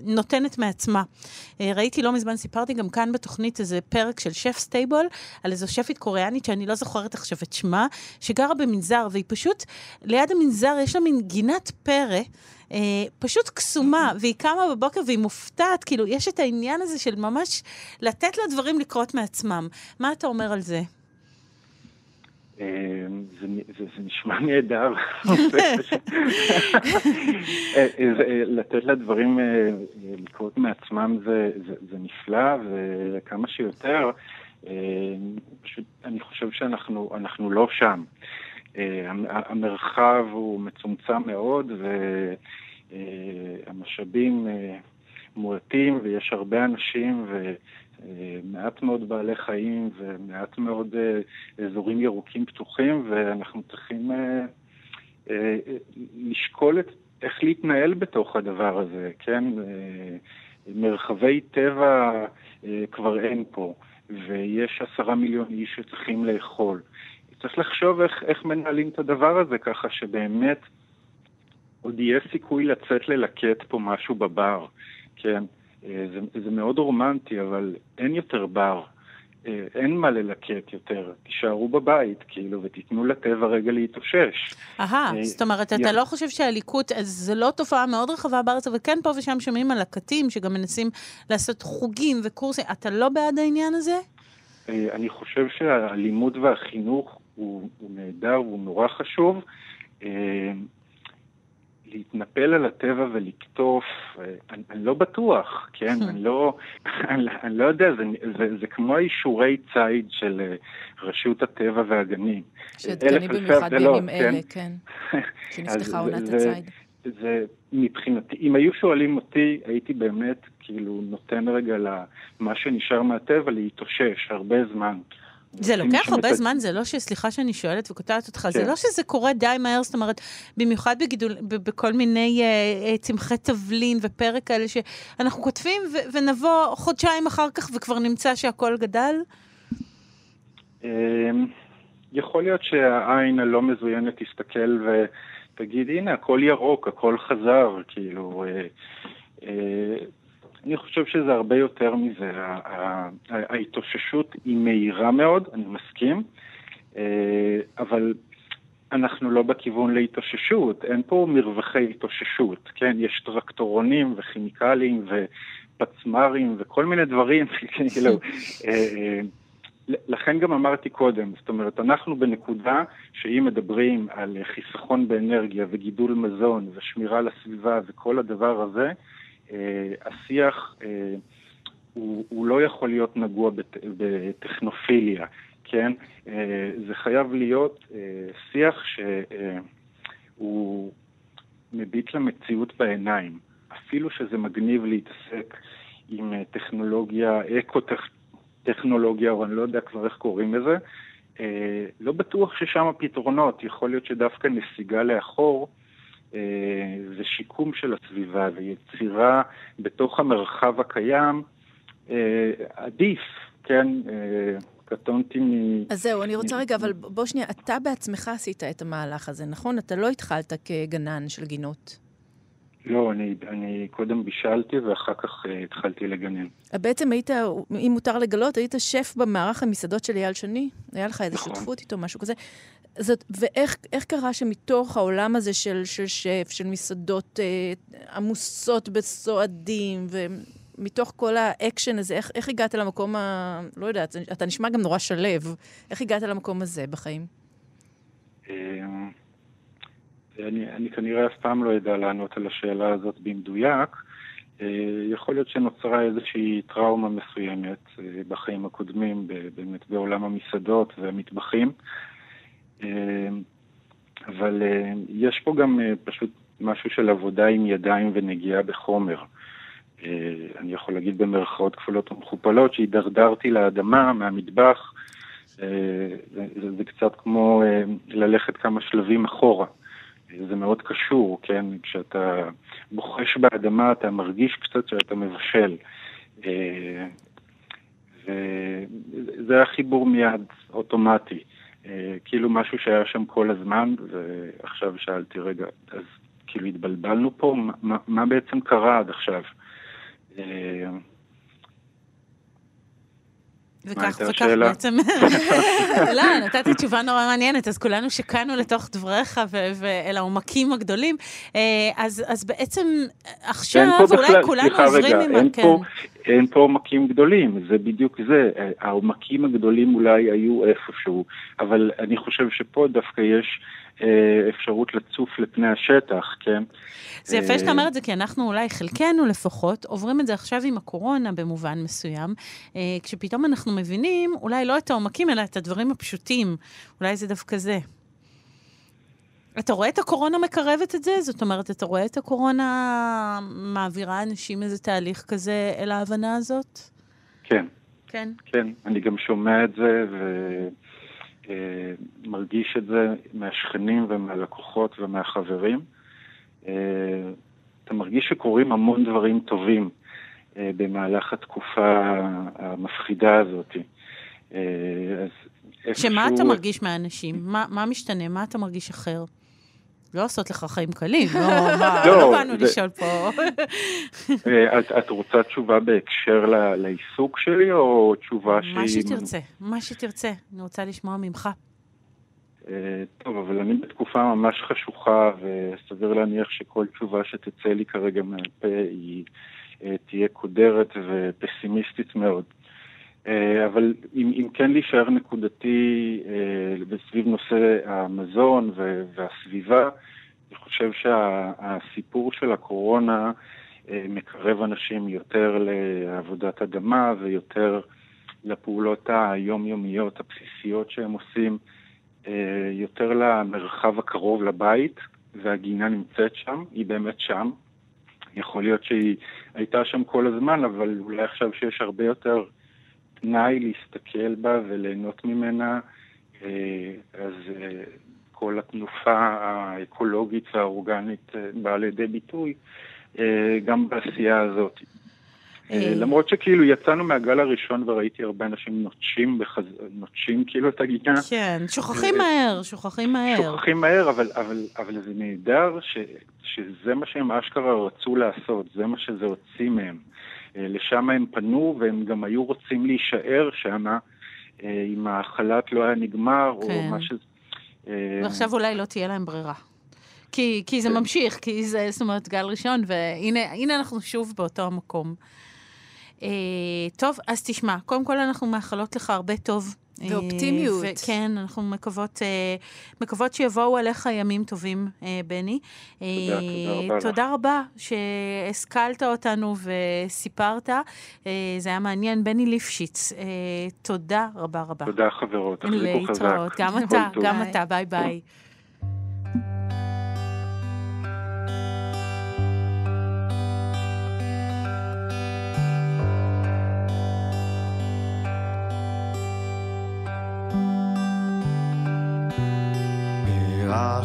נותנת מעצמה. ראיתי לא מזמן, סיפרתי גם כאן בתוכנית איזה פרק של Chef's Table, על איזו שפית קוריאנית, שאני לא זוכרת עכשיו את שמה, שגרה במנזר, והיא פשוט, ליד המנזר יש לה מין גינת פרא. אה, פשוט קסומה, והיא קמה בבוקר והיא מופתעת, כאילו, יש את העניין הזה של ממש לתת לדברים לקרות מעצמם. מה אתה אומר על זה? אה, זה, זה, זה נשמע נהדר. אה, אה, לתת לדברים לקרות מעצמם זה, זה, זה נפלא, וכמה שיותר. אה, פשוט אני חושב שאנחנו לא שם. אה, המרחב הוא מצומצם מאוד והמשאבים אה, מועטים ויש הרבה אנשים ומעט מאוד בעלי חיים ומעט מאוד אזורים ירוקים פתוחים ואנחנו צריכים לשקול את איך להתנהל בתוך הדבר הזה, כן? מרחבי טבע כבר אין פה. ויש עשרה מיליון איש שצריכים לאכול. צריך לחשוב איך, איך מנהלים את הדבר הזה ככה שבאמת עוד יהיה סיכוי לצאת ללקט פה משהו בבר, כן? אה, זה, זה מאוד רומנטי, אבל אין יותר בר. אה, אין מה ללקט יותר, תישארו בבית, כאילו, ותיתנו לטבע רגע להתאושש. אהה, אה, זאת אומרת, אתה לא חושב שהליקוט, זה לא תופעה מאוד רחבה בארץ, אבל כן פה ושם שומעים על לקטים, שגם מנסים לעשות חוגים וקורסים, אתה לא בעד העניין הזה? אה, אני חושב שהלימוד והחינוך הוא, הוא נהדר, הוא נורא חשוב. להתנפל על הטבע ולקטוף, אני, אני לא בטוח, כן? אני לא, אני, אני לא יודע, זה, זה, זה כמו האישורי ציד של אה, רשות הטבע והגנים. שעדכני במיוחד בימים לא, אלה, כן. כן. שנפתחה עונת הציד. זה מבחינתי, אם היו שואלים אותי, הייתי באמת כאילו נותן רגע למה שנשאר מהטבע להתאושש הרבה זמן. זה לוקח הרבה את... זמן, זה לא ש... סליחה שאני שואלת וקוטעת אותך, כן. זה לא שזה קורה די מהר, זאת אומרת, במיוחד בגידול, בכל מיני uh, צמחי תבלין ופרק כאלה שאנחנו כותבים ו- ונבוא חודשיים אחר כך וכבר נמצא שהכל גדל? אמ, יכול להיות שהעין הלא מזוינת תסתכל ותגיד, הנה, הכל ירוק, הכל חזר, כאילו... Uh, uh, אני חושב שזה הרבה יותר מזה. ההתאוששות היא מהירה מאוד, אני מסכים, אה, אבל אנחנו לא בכיוון להתאוששות, אין פה מרווחי התאוששות, כן? יש טרקטורונים וכימיקלים ופצמ"רים וכל מיני דברים, כאילו... אה, אה, לכן גם אמרתי קודם, זאת אומרת, אנחנו בנקודה שאם מדברים על חיסכון באנרגיה וגידול מזון ושמירה על הסביבה וכל הדבר הזה, השיח אה, הוא, הוא לא יכול להיות נגוע בטכנופיליה. כן? זה חייב להיות שיח שהוא מביט למציאות בעיניים. אפילו שזה מגניב להתעסק עם טכנולוגיה, אקו-טכנולוגיה, או אני לא יודע כבר איך קוראים לזה, לא בטוח ששם הפתרונות. יכול להיות שדווקא נסיגה לאחור זה אה, שיקום של הסביבה ויצירה בתוך המרחב הקיים אה, עדיף, כן? אה, קטונתי מ... אז זהו, אני רוצה רגע, אבל בוא שנייה, אתה בעצמך עשית את המהלך הזה, נכון? אתה לא התחלת כגנן של גינות. לא, אני, אני קודם בישלתי ואחר כך אה, התחלתי לגנן. בעצם היית, אם מותר לגלות, היית שף במערך המסעדות של אייל שני? היה לך איזו נכון. שותפות איתו, משהו כזה. זאת, ואיך קרה שמתוך העולם הזה של, של שף, של מסעדות אה, עמוסות בסועדים, ומתוך כל האקשן הזה, איך, איך הגעת למקום ה... לא יודעת, אתה נשמע גם נורא שלו. איך הגעת למקום הזה בחיים? אה, אני, אני כנראה אף פעם לא אדע לענות על השאלה הזאת במדויק. אה, יכול להיות שנוצרה איזושהי טראומה מסוימת אה, בחיים הקודמים, באמת בעולם המסעדות והמטבחים. אמ, אבל אמ, יש פה גם אה, פשוט משהו של עבודה עם ידיים ונגיעה בחומר. אה, אני יכול להגיד במרכאות כפולות ומכופלות שהידרדרתי לאדמה מהמטבח, אה, זה, זה קצת כמו ללכת כמה שלבים אחורה. זה מאוד קשור, כן? כשאתה בוחש באדמה אתה מרגיש קצת שאתה מבשל. וזה החיבור מיד אוטומטי. אה, כאילו משהו שהיה שם כל הזמן, ועכשיו שאלתי, רגע, אז כאילו התבלבלנו פה? מה, מה בעצם קרה עד עכשיו? אה, וכך, וכך בעצם, לא, נתתי תשובה נורא מעניינת, אז כולנו שקענו לתוך דבריך ואל העומקים הגדולים. אה, אז, בעצם עכשיו אולי בכלל, כולנו עוברים עם... אין, כן. אין פה עומקים גדולים, זה בדיוק זה. העומקים הגדולים אולי היו איפשהו, אבל אני חושב שפה דווקא יש... אה, אפשרות לצוף לפני השטח, כן? זה יפה שאתה אה, אומר את זה, כי אנחנו אולי, חלקנו לפחות, עוברים את זה עכשיו עם הקורונה במובן מסוים, אה, כשפתאום אנחנו מבינים אולי לא את העומקים, אלא את הדברים הפשוטים. אולי זה דווקא זה. אתה רואה את הקורונה מקרבת את זה? זאת אומרת, אתה רואה את הקורונה מעבירה אנשים איזה תהליך כזה אל ההבנה הזאת? כן. כן? כן, אני גם שומע את זה, ו... אה, את זה מהשכנים ומהלקוחות ומהחברים. אה, אתה מרגיש שקורים המון דברים טובים אה, במהלך התקופה המפחידה הזאת. שמה אתה מרגיש מהאנשים? מה, מה משתנה? מה אתה מרגיש אחר? לא לעשות לך חיים קלים, לא, לא, לא באנו. לשאול פה. את, את רוצה תשובה בהקשר לעיסוק שלי, או תשובה שהיא... מה שתרצה, מה שתרצה, אני רוצה לשמוע ממך. אה, טוב, אבל אני בתקופה ממש חשוכה, וסביר להניח שכל תשובה שתצא לי כרגע מהפה היא אה, תהיה קודרת ופסימיסטית מאוד. אה, אבל אם, אם כן להישאר נקודתי סביב נושא המזון והסביבה, אני חושב שהסיפור של הקורונה מקרב אנשים יותר לעבודת אדמה ויותר לפעולות היומיומיות הבסיסיות שהם עושים. אה, יותר למרחב הקרוב לבית, והגינה נמצאת שם, היא באמת שם. יכול להיות שהיא הייתה שם כל הזמן, אבל אולי עכשיו שיש הרבה יותר פנאי להסתכל בה וליהנות ממנה, אה, אז אה, כל התנופה האקולוגית והאורגנית באה לידי ביטוי גם בעשייה הזאת. אה, אה, למרות שכאילו יצאנו מהגל הראשון וראיתי הרבה אנשים נוטשים, בחז... נוטשים כאילו את הגינה. כן, שוכחים אה, מהר, שוכחים מהר. שוכחים מהר, אבל, אבל, אבל זה נהדר ש... שזה מה שהם אשכרה רצו לעשות, זה מה שזה הוציא מהם. לשם הם פנו והם גם היו רוצים להישאר שם אם החל"ת לא היה נגמר, כן. או מה ש... ועכשיו אולי לא תהיה להם ברירה. כי, כי זה כן. ממשיך, כי זה, זאת אומרת, גל ראשון, והנה אנחנו שוב באותו המקום. אה, טוב, אז תשמע, קודם כל אנחנו מאחלות לך הרבה טוב. ואופטימיות. אה, כן, אנחנו מקוות, אה, מקוות שיבואו עליך ימים טובים, אה, בני. תודה, תודה רבה לך. תודה רבה שהשכלת אותנו וסיפרת. אה, זה היה מעניין. בני ליפשיץ, אה, תודה רבה רבה. תודה חברות, תחזיקו חזק. להתראות. גם אתה. גם ביי. אתה, ביי ביי.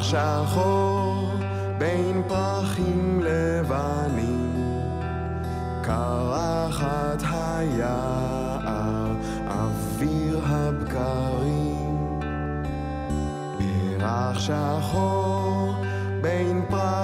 שחור בין פרחים לבנים, קרחת היער, אוויר הבקרים. פרח שחור בין פרחים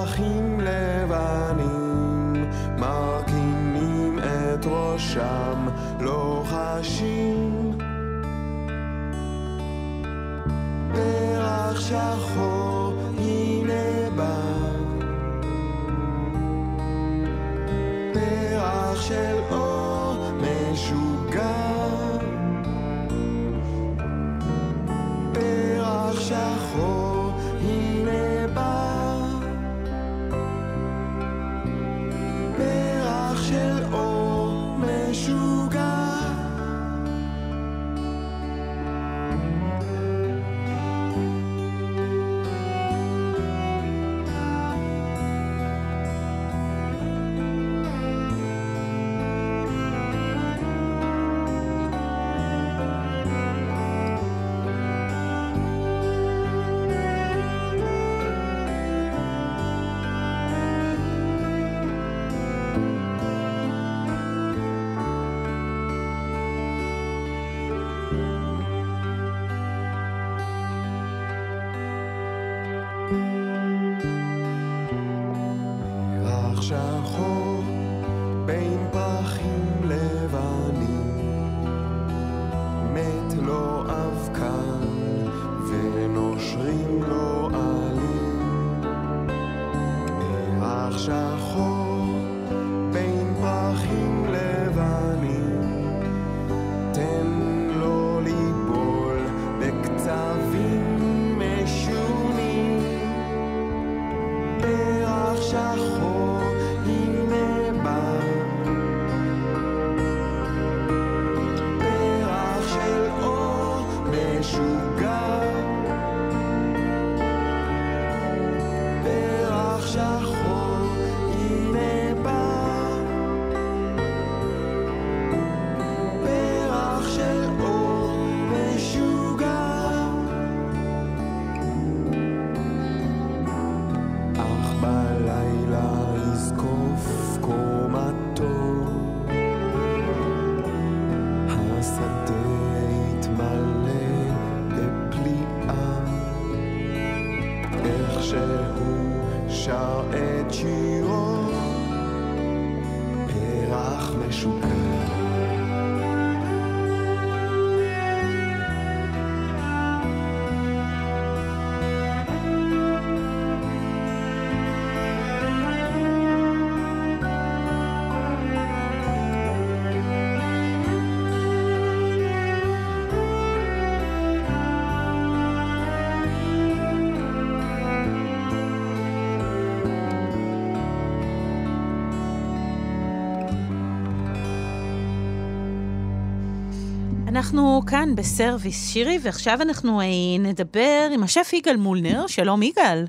אנחנו כאן בסרוויס שירי, ועכשיו אנחנו אה, נדבר עם השף יגאל מולנר. שלום יגאל.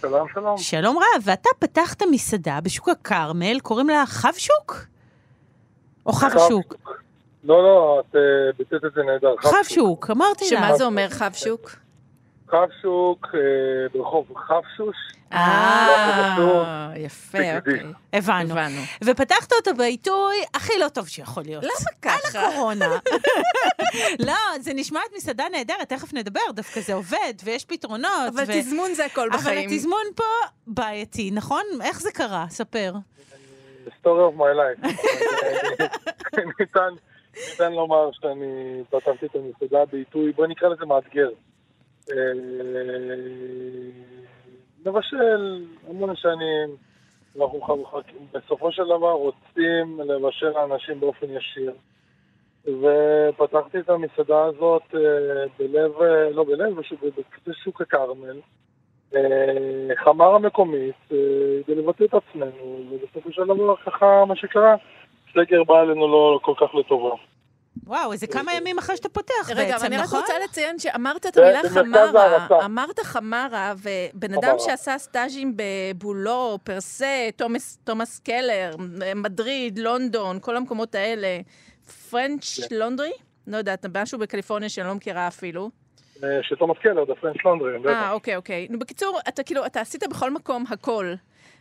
שלום, שלום. שלום רב, ואתה פתחת מסעדה בשוק הכרמל, קוראים לה חבשוק? או חבשוק? לא, לא, את אה, ביטאת את זה נהדר. חבשוק, אמרתי לה. שמה זה אומר חב שוק? חבשוק אה, ברחוב חפשוש. אה, יפה, תגידי. אוקיי. הבנו. הבנו. ופתחת אותו בעיתוי הכי לא טוב שיכול להיות. למה על ככה? הקורונה. לא, זה נשמעת מסעדה נהדרת, תכף נדבר, דווקא זה עובד, ויש פתרונות. אבל ו- תזמון זה הכל אבל בחיים. התזמון פה בעייתי, נכון? איך זה קרה? ספר. story of my life. ניתן, ניתן לומר שאני פתחתי את המסעדה בעיתוי, בוא נקרא לזה מאתגר. אה, מבשל המון שנים, אנחנו בסופו של דבר רוצים לבשל לאנשים באופן ישיר. ופתחתי את המסעדה הזאת אה, בלב, אה, לא בלב, בקצה שוק הכרמל, אה, חמרה מקומית, אה, כדי לבטא את עצמנו, ובסופו של דבר ככה מה שקרה, סגר בא עלינו לא כל כך לטובה. וואו, איזה כמה ימים אחרי שאתה פותח רגע, אבל בעצם, אני רק נכון? רוצה לציין שאמרת את זה המילה חמרה. אמרת חמרה, ובן אדם. שעשה סטאז'ים בבולו, פרסה, תומאס- קלר, מדריד, לונדון, כל המקומות האלה, French כן. Laundry? לא יודעת, משהו בקליפורניה שאני לא מכירה אפילו. אה, שתומאס קלר, The French Laundry, בטח. אה, אוקיי, אוקיי. נו, בקיצור, אתה כאילו, אתה עשית בכל מקום הכל.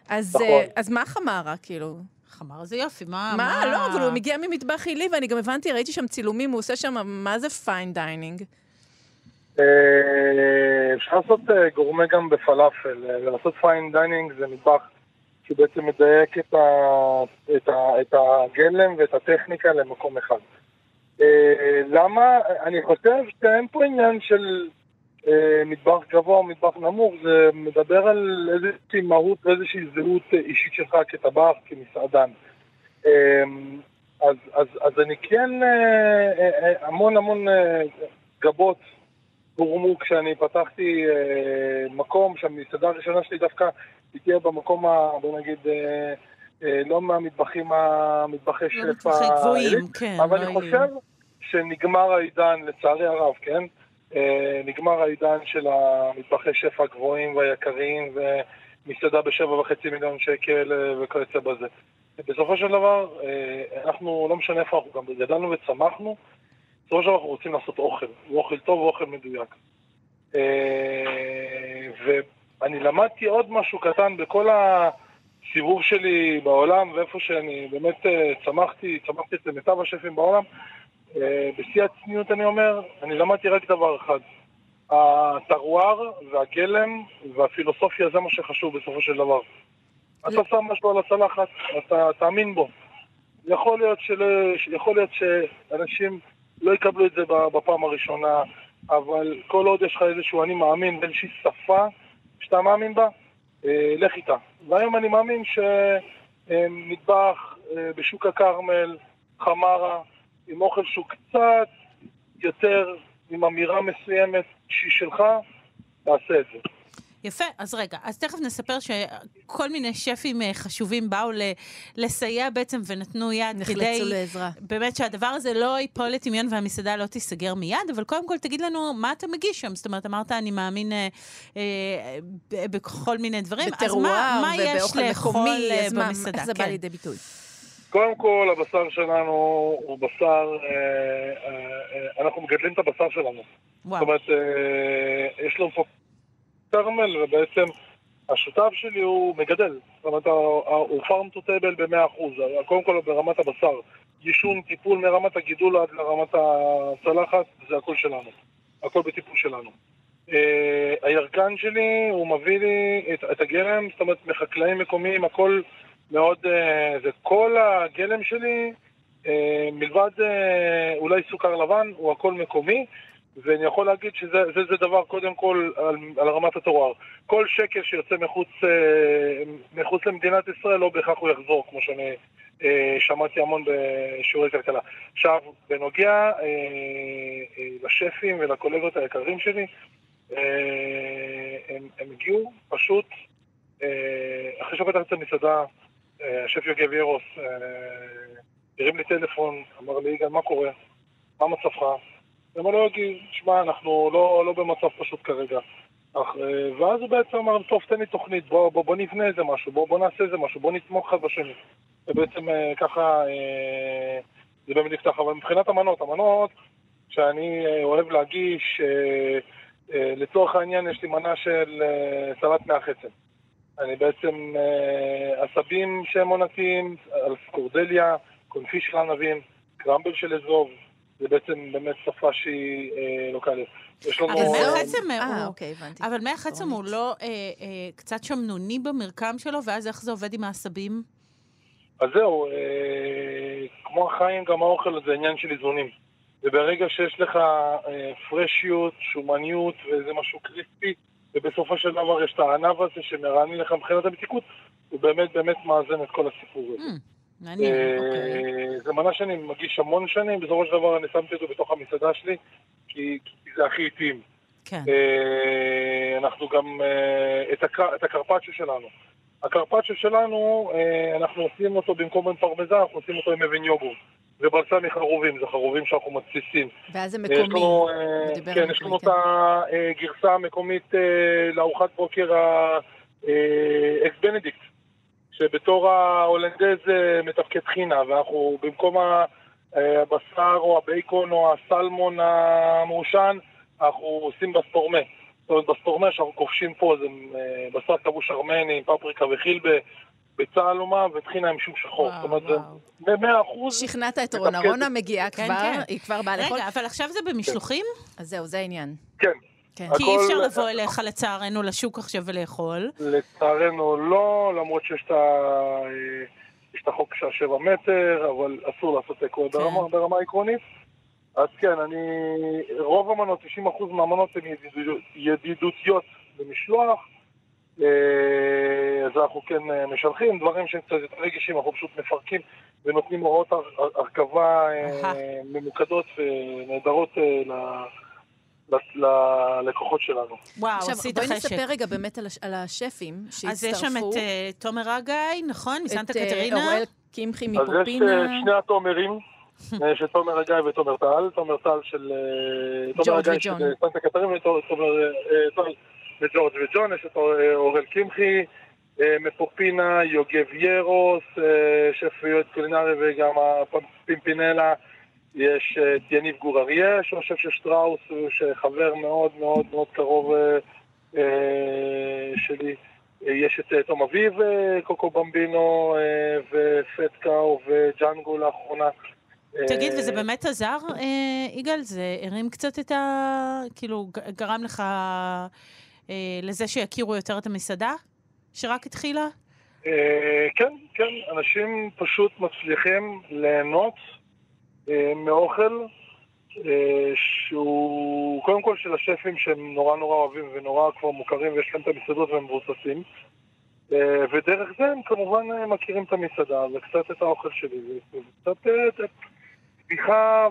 אז, נכון. אה, אז מה חמרה, כאילו? חמר זה יופי, מה... מה? לא, אבל הוא מגיע ממטבח עילי, ואני גם הבנתי, ראיתי שם צילומים, הוא עושה שם, מה זה fine dining? אה, אפשר לעשות אה, גורמה גם בפלאפל, אה, לעשות fine dining זה מטבח שבעצם מדייק את, ה, את, ה, את הגלם ואת הטכניקה למקום אחד. למה? אני חושב שאין פה עניין של מטבח גבוה או מטבח נמוך, זה מדבר על איזושהי מהות ואיזושהי זהות אה, אישית שלך כטבח, כמסעדן. אה, אז, אז, אז אני כן, אה, אה, אה, המון המון אה, גבות הורמו כשאני פתחתי אה, מקום, שהמסעדה הראשונה שלי דווקא היא תהיה במקום, ה, בוא נגיד, אה, אה, לא מהמטבחים, המטבחי לא שפע, מטבחי גבוהים, כן. אבל לא אני. חושב שנגמר העידן, לצערי הרב, כן? אה, נגמר העידן של המטבחי שפע הגבוהים והיקרים ומסעדה בשבע וחצי מיליון שקל אה, וכיוצא בזה. בסופו של דבר, אה, אנחנו, לא משנה איפה אנחנו גם גדלנו וצמחנו, בסופו של דבר אנחנו רוצים לעשות אוכל, אוכל טוב ואוכל מדויק. ואני למדתי עוד משהו קטן בכל הסיבוב שלי בעולם, ואיפה שאני באמת צמחתי, צמחתי אצל מיטב השפים בעולם, בשיא הצניעות אני אומר, אני למדתי רק דבר אחד. הטרואר והגלם והפילוסופיה זה מה שחשוב בסופו של דבר. אתה שם משהו על הצלחת, אתה תאמין בו. יכול להיות, של... יכול להיות שאנשים לא יקבלו את זה בפעם הראשונה, אבל כל עוד יש לך איזשהו אני מאמין באיזושהי שפה שאתה מאמין בה, אה, לך איתה. והיום אני מאמין שמטבח אה, בשוק הכרמל, חמרה, עם אוכל שהוא קצת יותר, עם אמירה מסוימת שהיא שלך, תעשה את זה. יפה, אז רגע, אז תכף נספר שכל מיני שפים אה, חשובים באו ל- לסייע בעצם ונתנו יד נחלצו כדי לעזרה. באמת שהדבר הזה לא ייפול לטמיון והמסעדה לא תיסגר מיד, אבל קודם כל תגיד לנו מה אתה מגיש שם. זאת אומרת, אמרת, אני מאמין אה, אה, בכל מיני דברים, אז בטרואר מה, מה יש ובאוכל לאכול מקומי, אה, אז מה- במסעדה? איך זה בא כן. לידי ביטוי? קודם כל, הבשר שלנו הוא בשר, אה, אה, אה, אנחנו מגדלים את הבשר שלנו. זאת וואו, אומרת, אה, יש לנו פה כרמל, ובעצם השותף שלי הוא מגדל. זאת אומרת, הוא farm to table ב-100%. קודם כל ברמת הבשר. יישון, טיפול מרמת הגידול עד לרמת הצלחת, זה הכל שלנו. הכל בטיפול שלנו. אה, הירקן שלי, הוא מביא לי את, את הגלם, זאת אומרת, מחקלאים מקומיים, הכל מאוד... אה, זה כל הגלם שלי, אה, מלבד אה, אולי סוכר לבן, הוא הכל מקומי. ואני יכול להגיד שזה זה, זה דבר קודם כל על, על רמת הטרואר. כל שקל שיוצא מחוץ, מחוץ למדינת ישראל לא בהכרח הוא יחזור, כמו שאני שמעתי המון בשיעורי כלכלה. עכשיו, בנוגע לשפים ולקולגות היקרים שלי, הם, הם הגיעו פשוט, אחרי שפתחתי את המסעדה, השף יוגב ירוס אה, הרים לי טלפון, אמר לי, יגאל, מה קורה? מה מצבך? אמר לו, יוגי, שמע, אנחנו לא, לא במצב פשוט כרגע. אך, אה, ואז הוא בעצם אמר, טוב, תן לי תוכנית, בוא, בוא, בוא נבנה איזה משהו, בוא, בוא נעשה איזה משהו, בוא נתמוך אחד בשני. ובעצם אה, ככה זה באמת נפתח. אבל מבחינת המנות, המנות שאני אוהב להגיש, לצורך העניין יש לי מנה של סלט מהחצם. אני בעצם אה, עשבים שהם עונתיים, על סקורדליה, קונפי של ענבים, קרמבל של אזוב, זה בעצם באמת שפה שהיא אה, לוקאלית. יש לנו... אבל זהו. מהחצם אה, הוא... אוקיי, הבנתי. אבל מהחצם הוא דרומית. לא אה, אה, קצת שמנוני במרקם שלו, ואז איך זה עובד עם העשבים? אז זהו, אה, כמו החיים, גם האוכל זה עניין של איזונים. וברגע שיש לך אה, פרשיות, שומניות ואיזה משהו קריספי, ובסופו של דבר יש את הענב הזה שמרענן לך מבחינת המתיקות, הוא באמת באמת מאזן את כל הסיפור הזה. מעניין, אה, אוקיי. זה מנה שאני מגיש המון שנים, בסופו של דבר אני שמתי אותו בתוך המסעדה שלי, כי זה הכי איטיים. כן. אה, אנחנו גם, אה, את הקר- את הקרפצ'ו שלנו. הקרפצ'ו שלנו, אנחנו עושים אותו במקום עם פרמזן, אנחנו עושים אותו עם אבן יוגורט. זה בלסמי חרובים, זה חרובים שאנחנו מתסיסים. ואז זה יש מקומי. לנו, הוא אה, דיבר כן, יש לנו את הגרסה המקומית אה, לארוחת בוקר ה Eggs Benedict, שבתור ההולנדז אה, מתפקד טחינה, ואנחנו במקום אה, הבשר או הבייקון או הסלמון המעושן, אנחנו עושים בסטורמה. זאת אומרת, בסטורמה שאנחנו כובשים פה זה אה, בשר כבוש ארמני עם פפריקה וחילבה, ביצה עלומה וטחינה עם שום שחור. וואו, זאת אומרת. זה במאה אחוז. שכנעת את. רונה. רונה מגיעה כן, כבר, כן. היא כבר באה לאכול. רגע, אבל עכשיו זה במשלוחים? אז זהו, זה העניין. כן. כן. הכל- כי אי אפשר לבוא אליך לצערנו לשוק עכשיו ולאכול. לצערנו לא, למרות שיש את ה- יש את החוק של השבע מטר, אבל אסור לעשות אקו כן. ברמה, ברמה עקרונית. אז כן, אני... רוב המנות, 90% מהמנות הן ידידות- ידידותיות במשלוח. אה, אז אנחנו כן אה, משלחים, דברים שהם קצת יותר רגישים, אנחנו פשוט מפרקים ונותנים הוראות הר- הר- הרכבה אה. ממוקדות ונהדרות ל- ל- ללקוחות שלנו. וואו, עכשיו, עשית בואי חשק. נספר רגע באמת על הש- על השפים שהצטרפו. אז יש שם את אה, תומר אגאי, נכון? מסנטה את, קטרינה? אוראל קמחי אז יש מפופינה. אה, שני התומרים, יש את תומר הגיא ותומר טל, תומר טל של... תומר הגיא של סנטה קטרינה ותומר טל וג'ורג' וג'ון, יש את אה, אורל קמחי, אה, מפופינה, יוגב ירוס, אה, שף יועץ קולינרי וגם הפימפינלה, יש את יניב גור אריה, שהוא שף של שטראוס, הוא חבר מאוד מאוד מאוד קרוב שלי. יש את תום אביב, קוקו במבינו, ופטקאו וג'אנגו לאחרונה. תגיד, וזה באמת עזר, יגאל? זה הרים קצת את ה... כאילו, גרם לך לזה שיכירו יותר את המסעדה? שרק התחילה? אה, כן, כן, אנשים פשוט מצליחים ליהנות אה, מאוכל אה, שהוא קודם כל של השפים שהם נורא נורא אוהבים ונורא כבר מוכרים ויש להם את המסעדות והם מבוססים. אה, ודרך זה הם כמובן אה, מכירים את המסעדה וקצת את האוכל שלי וקצת אה, את תמיכה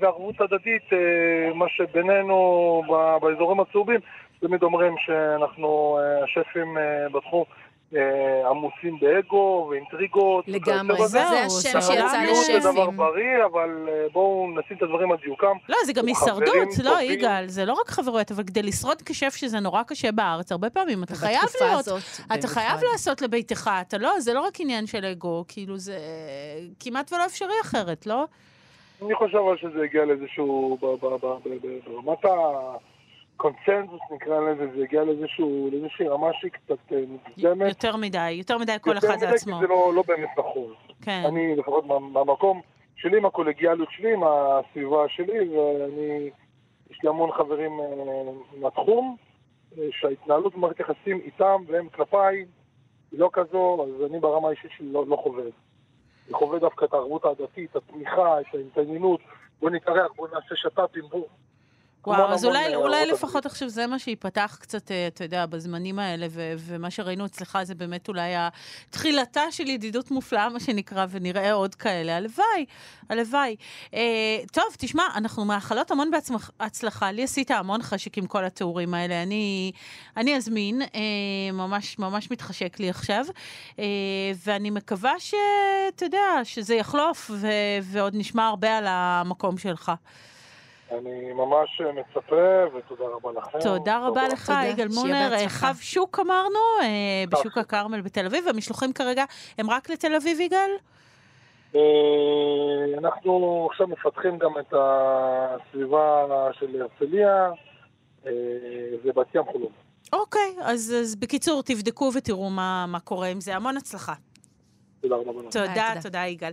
וערבות הדדית, אה, מה שבינינו באזורים הצהובים, תמיד אומרים שאנחנו, אה, השפים אה, בתחום, אה, עמוסים באגו ואינטריגות. לגמרי, זה. זהו, השם. שיצא תרבות זה דבר לשפים. בריא, אבל בואו נשים את הדברים על דיוקם. לא, זה גם הישרדות, לא, טובים. יגאל, זה לא רק חברויות, אבל כדי לשרוד כשף, שזה נורא קשה בארץ, הרבה פעמים אתה חייב להיות... הזאת אתה. חייב לעשות לביתך, אתה לא, זה לא רק עניין של אגו, כאילו זה כמעט ולא אפשרי אחרת, לא? אני חושב שזה הגיע לאיזשהו, ב- ב- הקונצנזוס נקרא לזה, זה הגיע לאיזשהו, לאיזושהי רמה שהיא קצת אה, מוגזמת. יותר מדי, יותר מדי כל יותר אחד מדי, לעצמו. כי זה לא לא באמת נכון. כן. אני לפחות מה- מהמקום שלי, עם הקולגיאליות שלי, עם הסביבה שלי, ואני, יש לי המון חברים אה, מהתחום, אה, שההתנהלות במערכת יחסים איתם והם כלפיי היא לא כזו, אז אני ברמה האישית שלי לא, לא חווה את זה. אני חווה דווקא את הערבות ההדדית, את התמיכה, את ההתעניינות, בוא נתארח, בוא נעשה שת"פים, בוא. וואו, אז אולי, אולי לפחות. עכשיו זה מה שיפתח קצת, אה, אתה יודע, בזמנים האלה, ו- ומה שראינו אצלך זה באמת אולי תחילתה של ידידות מופלאה, מה שנקרא, ונראה עוד כאלה. הלוואי, הלוואי. אה, טוב, תשמע, אנחנו מאחלות המון בעצמך- הצלחה. לי עשית המון חשק עם כל התיאורים האלה. אני, אני אזמין, אה, ממש ממש מתחשק לי עכשיו, אה, ואני מקווה שאתה יודע, שזה יחלוף, ו- ועוד נשמע הרבה על המקום שלך. אני ממש אה, מצפה, ותודה רבה לכם. תודה רבה לך, תודה. יגאל מונר. בהצלחה. חב שוק אמרנו, אה, בשוק שוק. הכרמל בתל אביב, המשלוחים כרגע הם רק לתל אביב, יגאל? אה, אנחנו עכשיו מפתחים גם את הסביבה של הרצליה אה, ובת ים חולון. אוקיי, אז, אז בקיצור, תבדקו ותראו מה, מה קורה עם זה. המון הצלחה. תודה רבה. בנות. תודה, תודה. תודה, יגאל.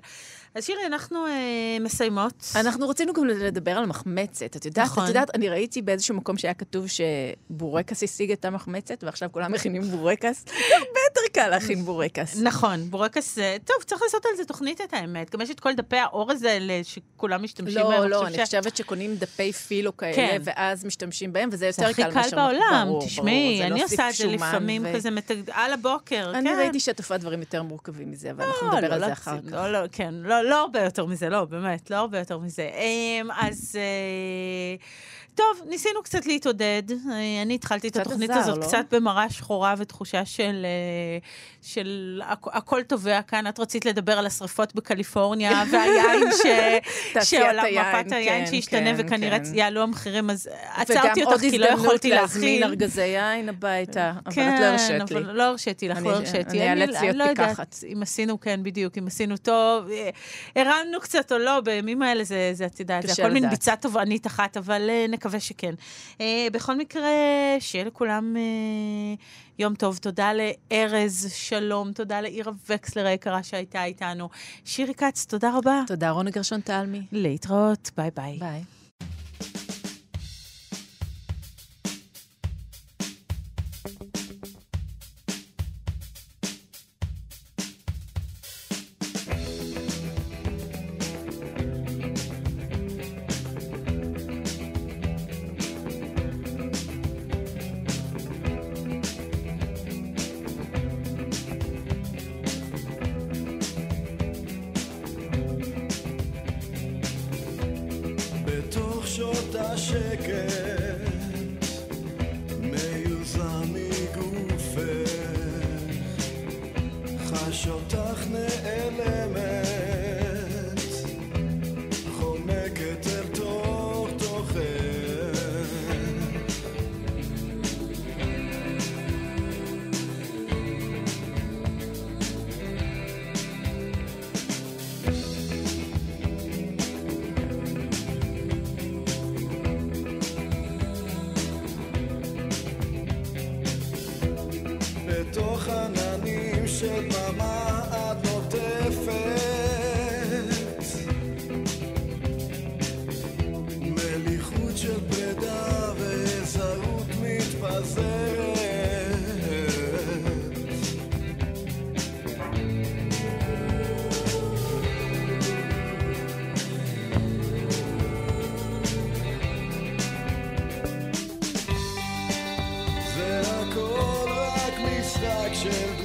אז שירי, אנחנו אה, מסיימות. אנחנו רצינו גם לדבר על מחמצת. את יודעת, נכון. את יודעת, אני ראיתי באיזשהו מקום שהיה כתוב שבורקס השיג את המחמצת, ועכשיו כולם מכינים בורקס. זה יותר קל להכין בורקס. נכון, בורקס, אה, טוב, צריך לעשות על זה תוכנית את האמת. גם יש את כל דפי האורז האלה שכולם משתמשים בהם. לא, לא, אני חושבת שקונים דפי פילו כאלה, כן. ואז משתמשים בהם, וזה זה יותר הכי קל קל מאשר... בעולם, ברור, תשמעי, ברור, זה אני להוסיף עושה את זה לפעמים כזה מתג- על הבוקר, אני כן. ראיתי שאת עושה דברים יותר מורכבים מזה, אבל אנחנו לא, נדבר לא על זה אחר כך. לא, לא, כן, לא, לא הרבה יותר מזה, לא, באמת, לא הרבה יותר מזה. אמ, אז... טוב, ניסינו קצת להתעודד. אה, אני התחלתי את התוכנית עזר, הזאת לא? קצת במראה שחורה ותחושה של, אה, של הכ- הכל טובע כאן. את רצית לדבר על השרפות בקליפורניה, והיין ש... שעולם מפת היין כן, שישתנה, כן, וכנראה כן. יעלו המחירים, אז וגם עצרתי עוד אותך כי לא הזדמנות יכולתי להזמין להכיל. ארגזי יין הביתה, אבל את כן, לא הרשית לי. אבל לא הרשיתי לך, לא הרשיתי. אני אאלץ להיות לא פיקחת. אם עשינו, כן, בדיוק, אם עשינו טוב, אה, הרמנו קצת או לא, בימים האלה זה, את יודעת, זה הכל מין. ביצה תובענית אחת, אבל אה, נקווה שכן. אה, בכל מקרה, שיהיה לכולם אה, יום טוב. תודה לארז שלום, תודה לאירה וקסלר היקרה שהייתה איתנו. שירי כץ, תודה רבה. תודה, רוני גרשון תלמי. להתראות, ביי ביי. ביי. רק משחק של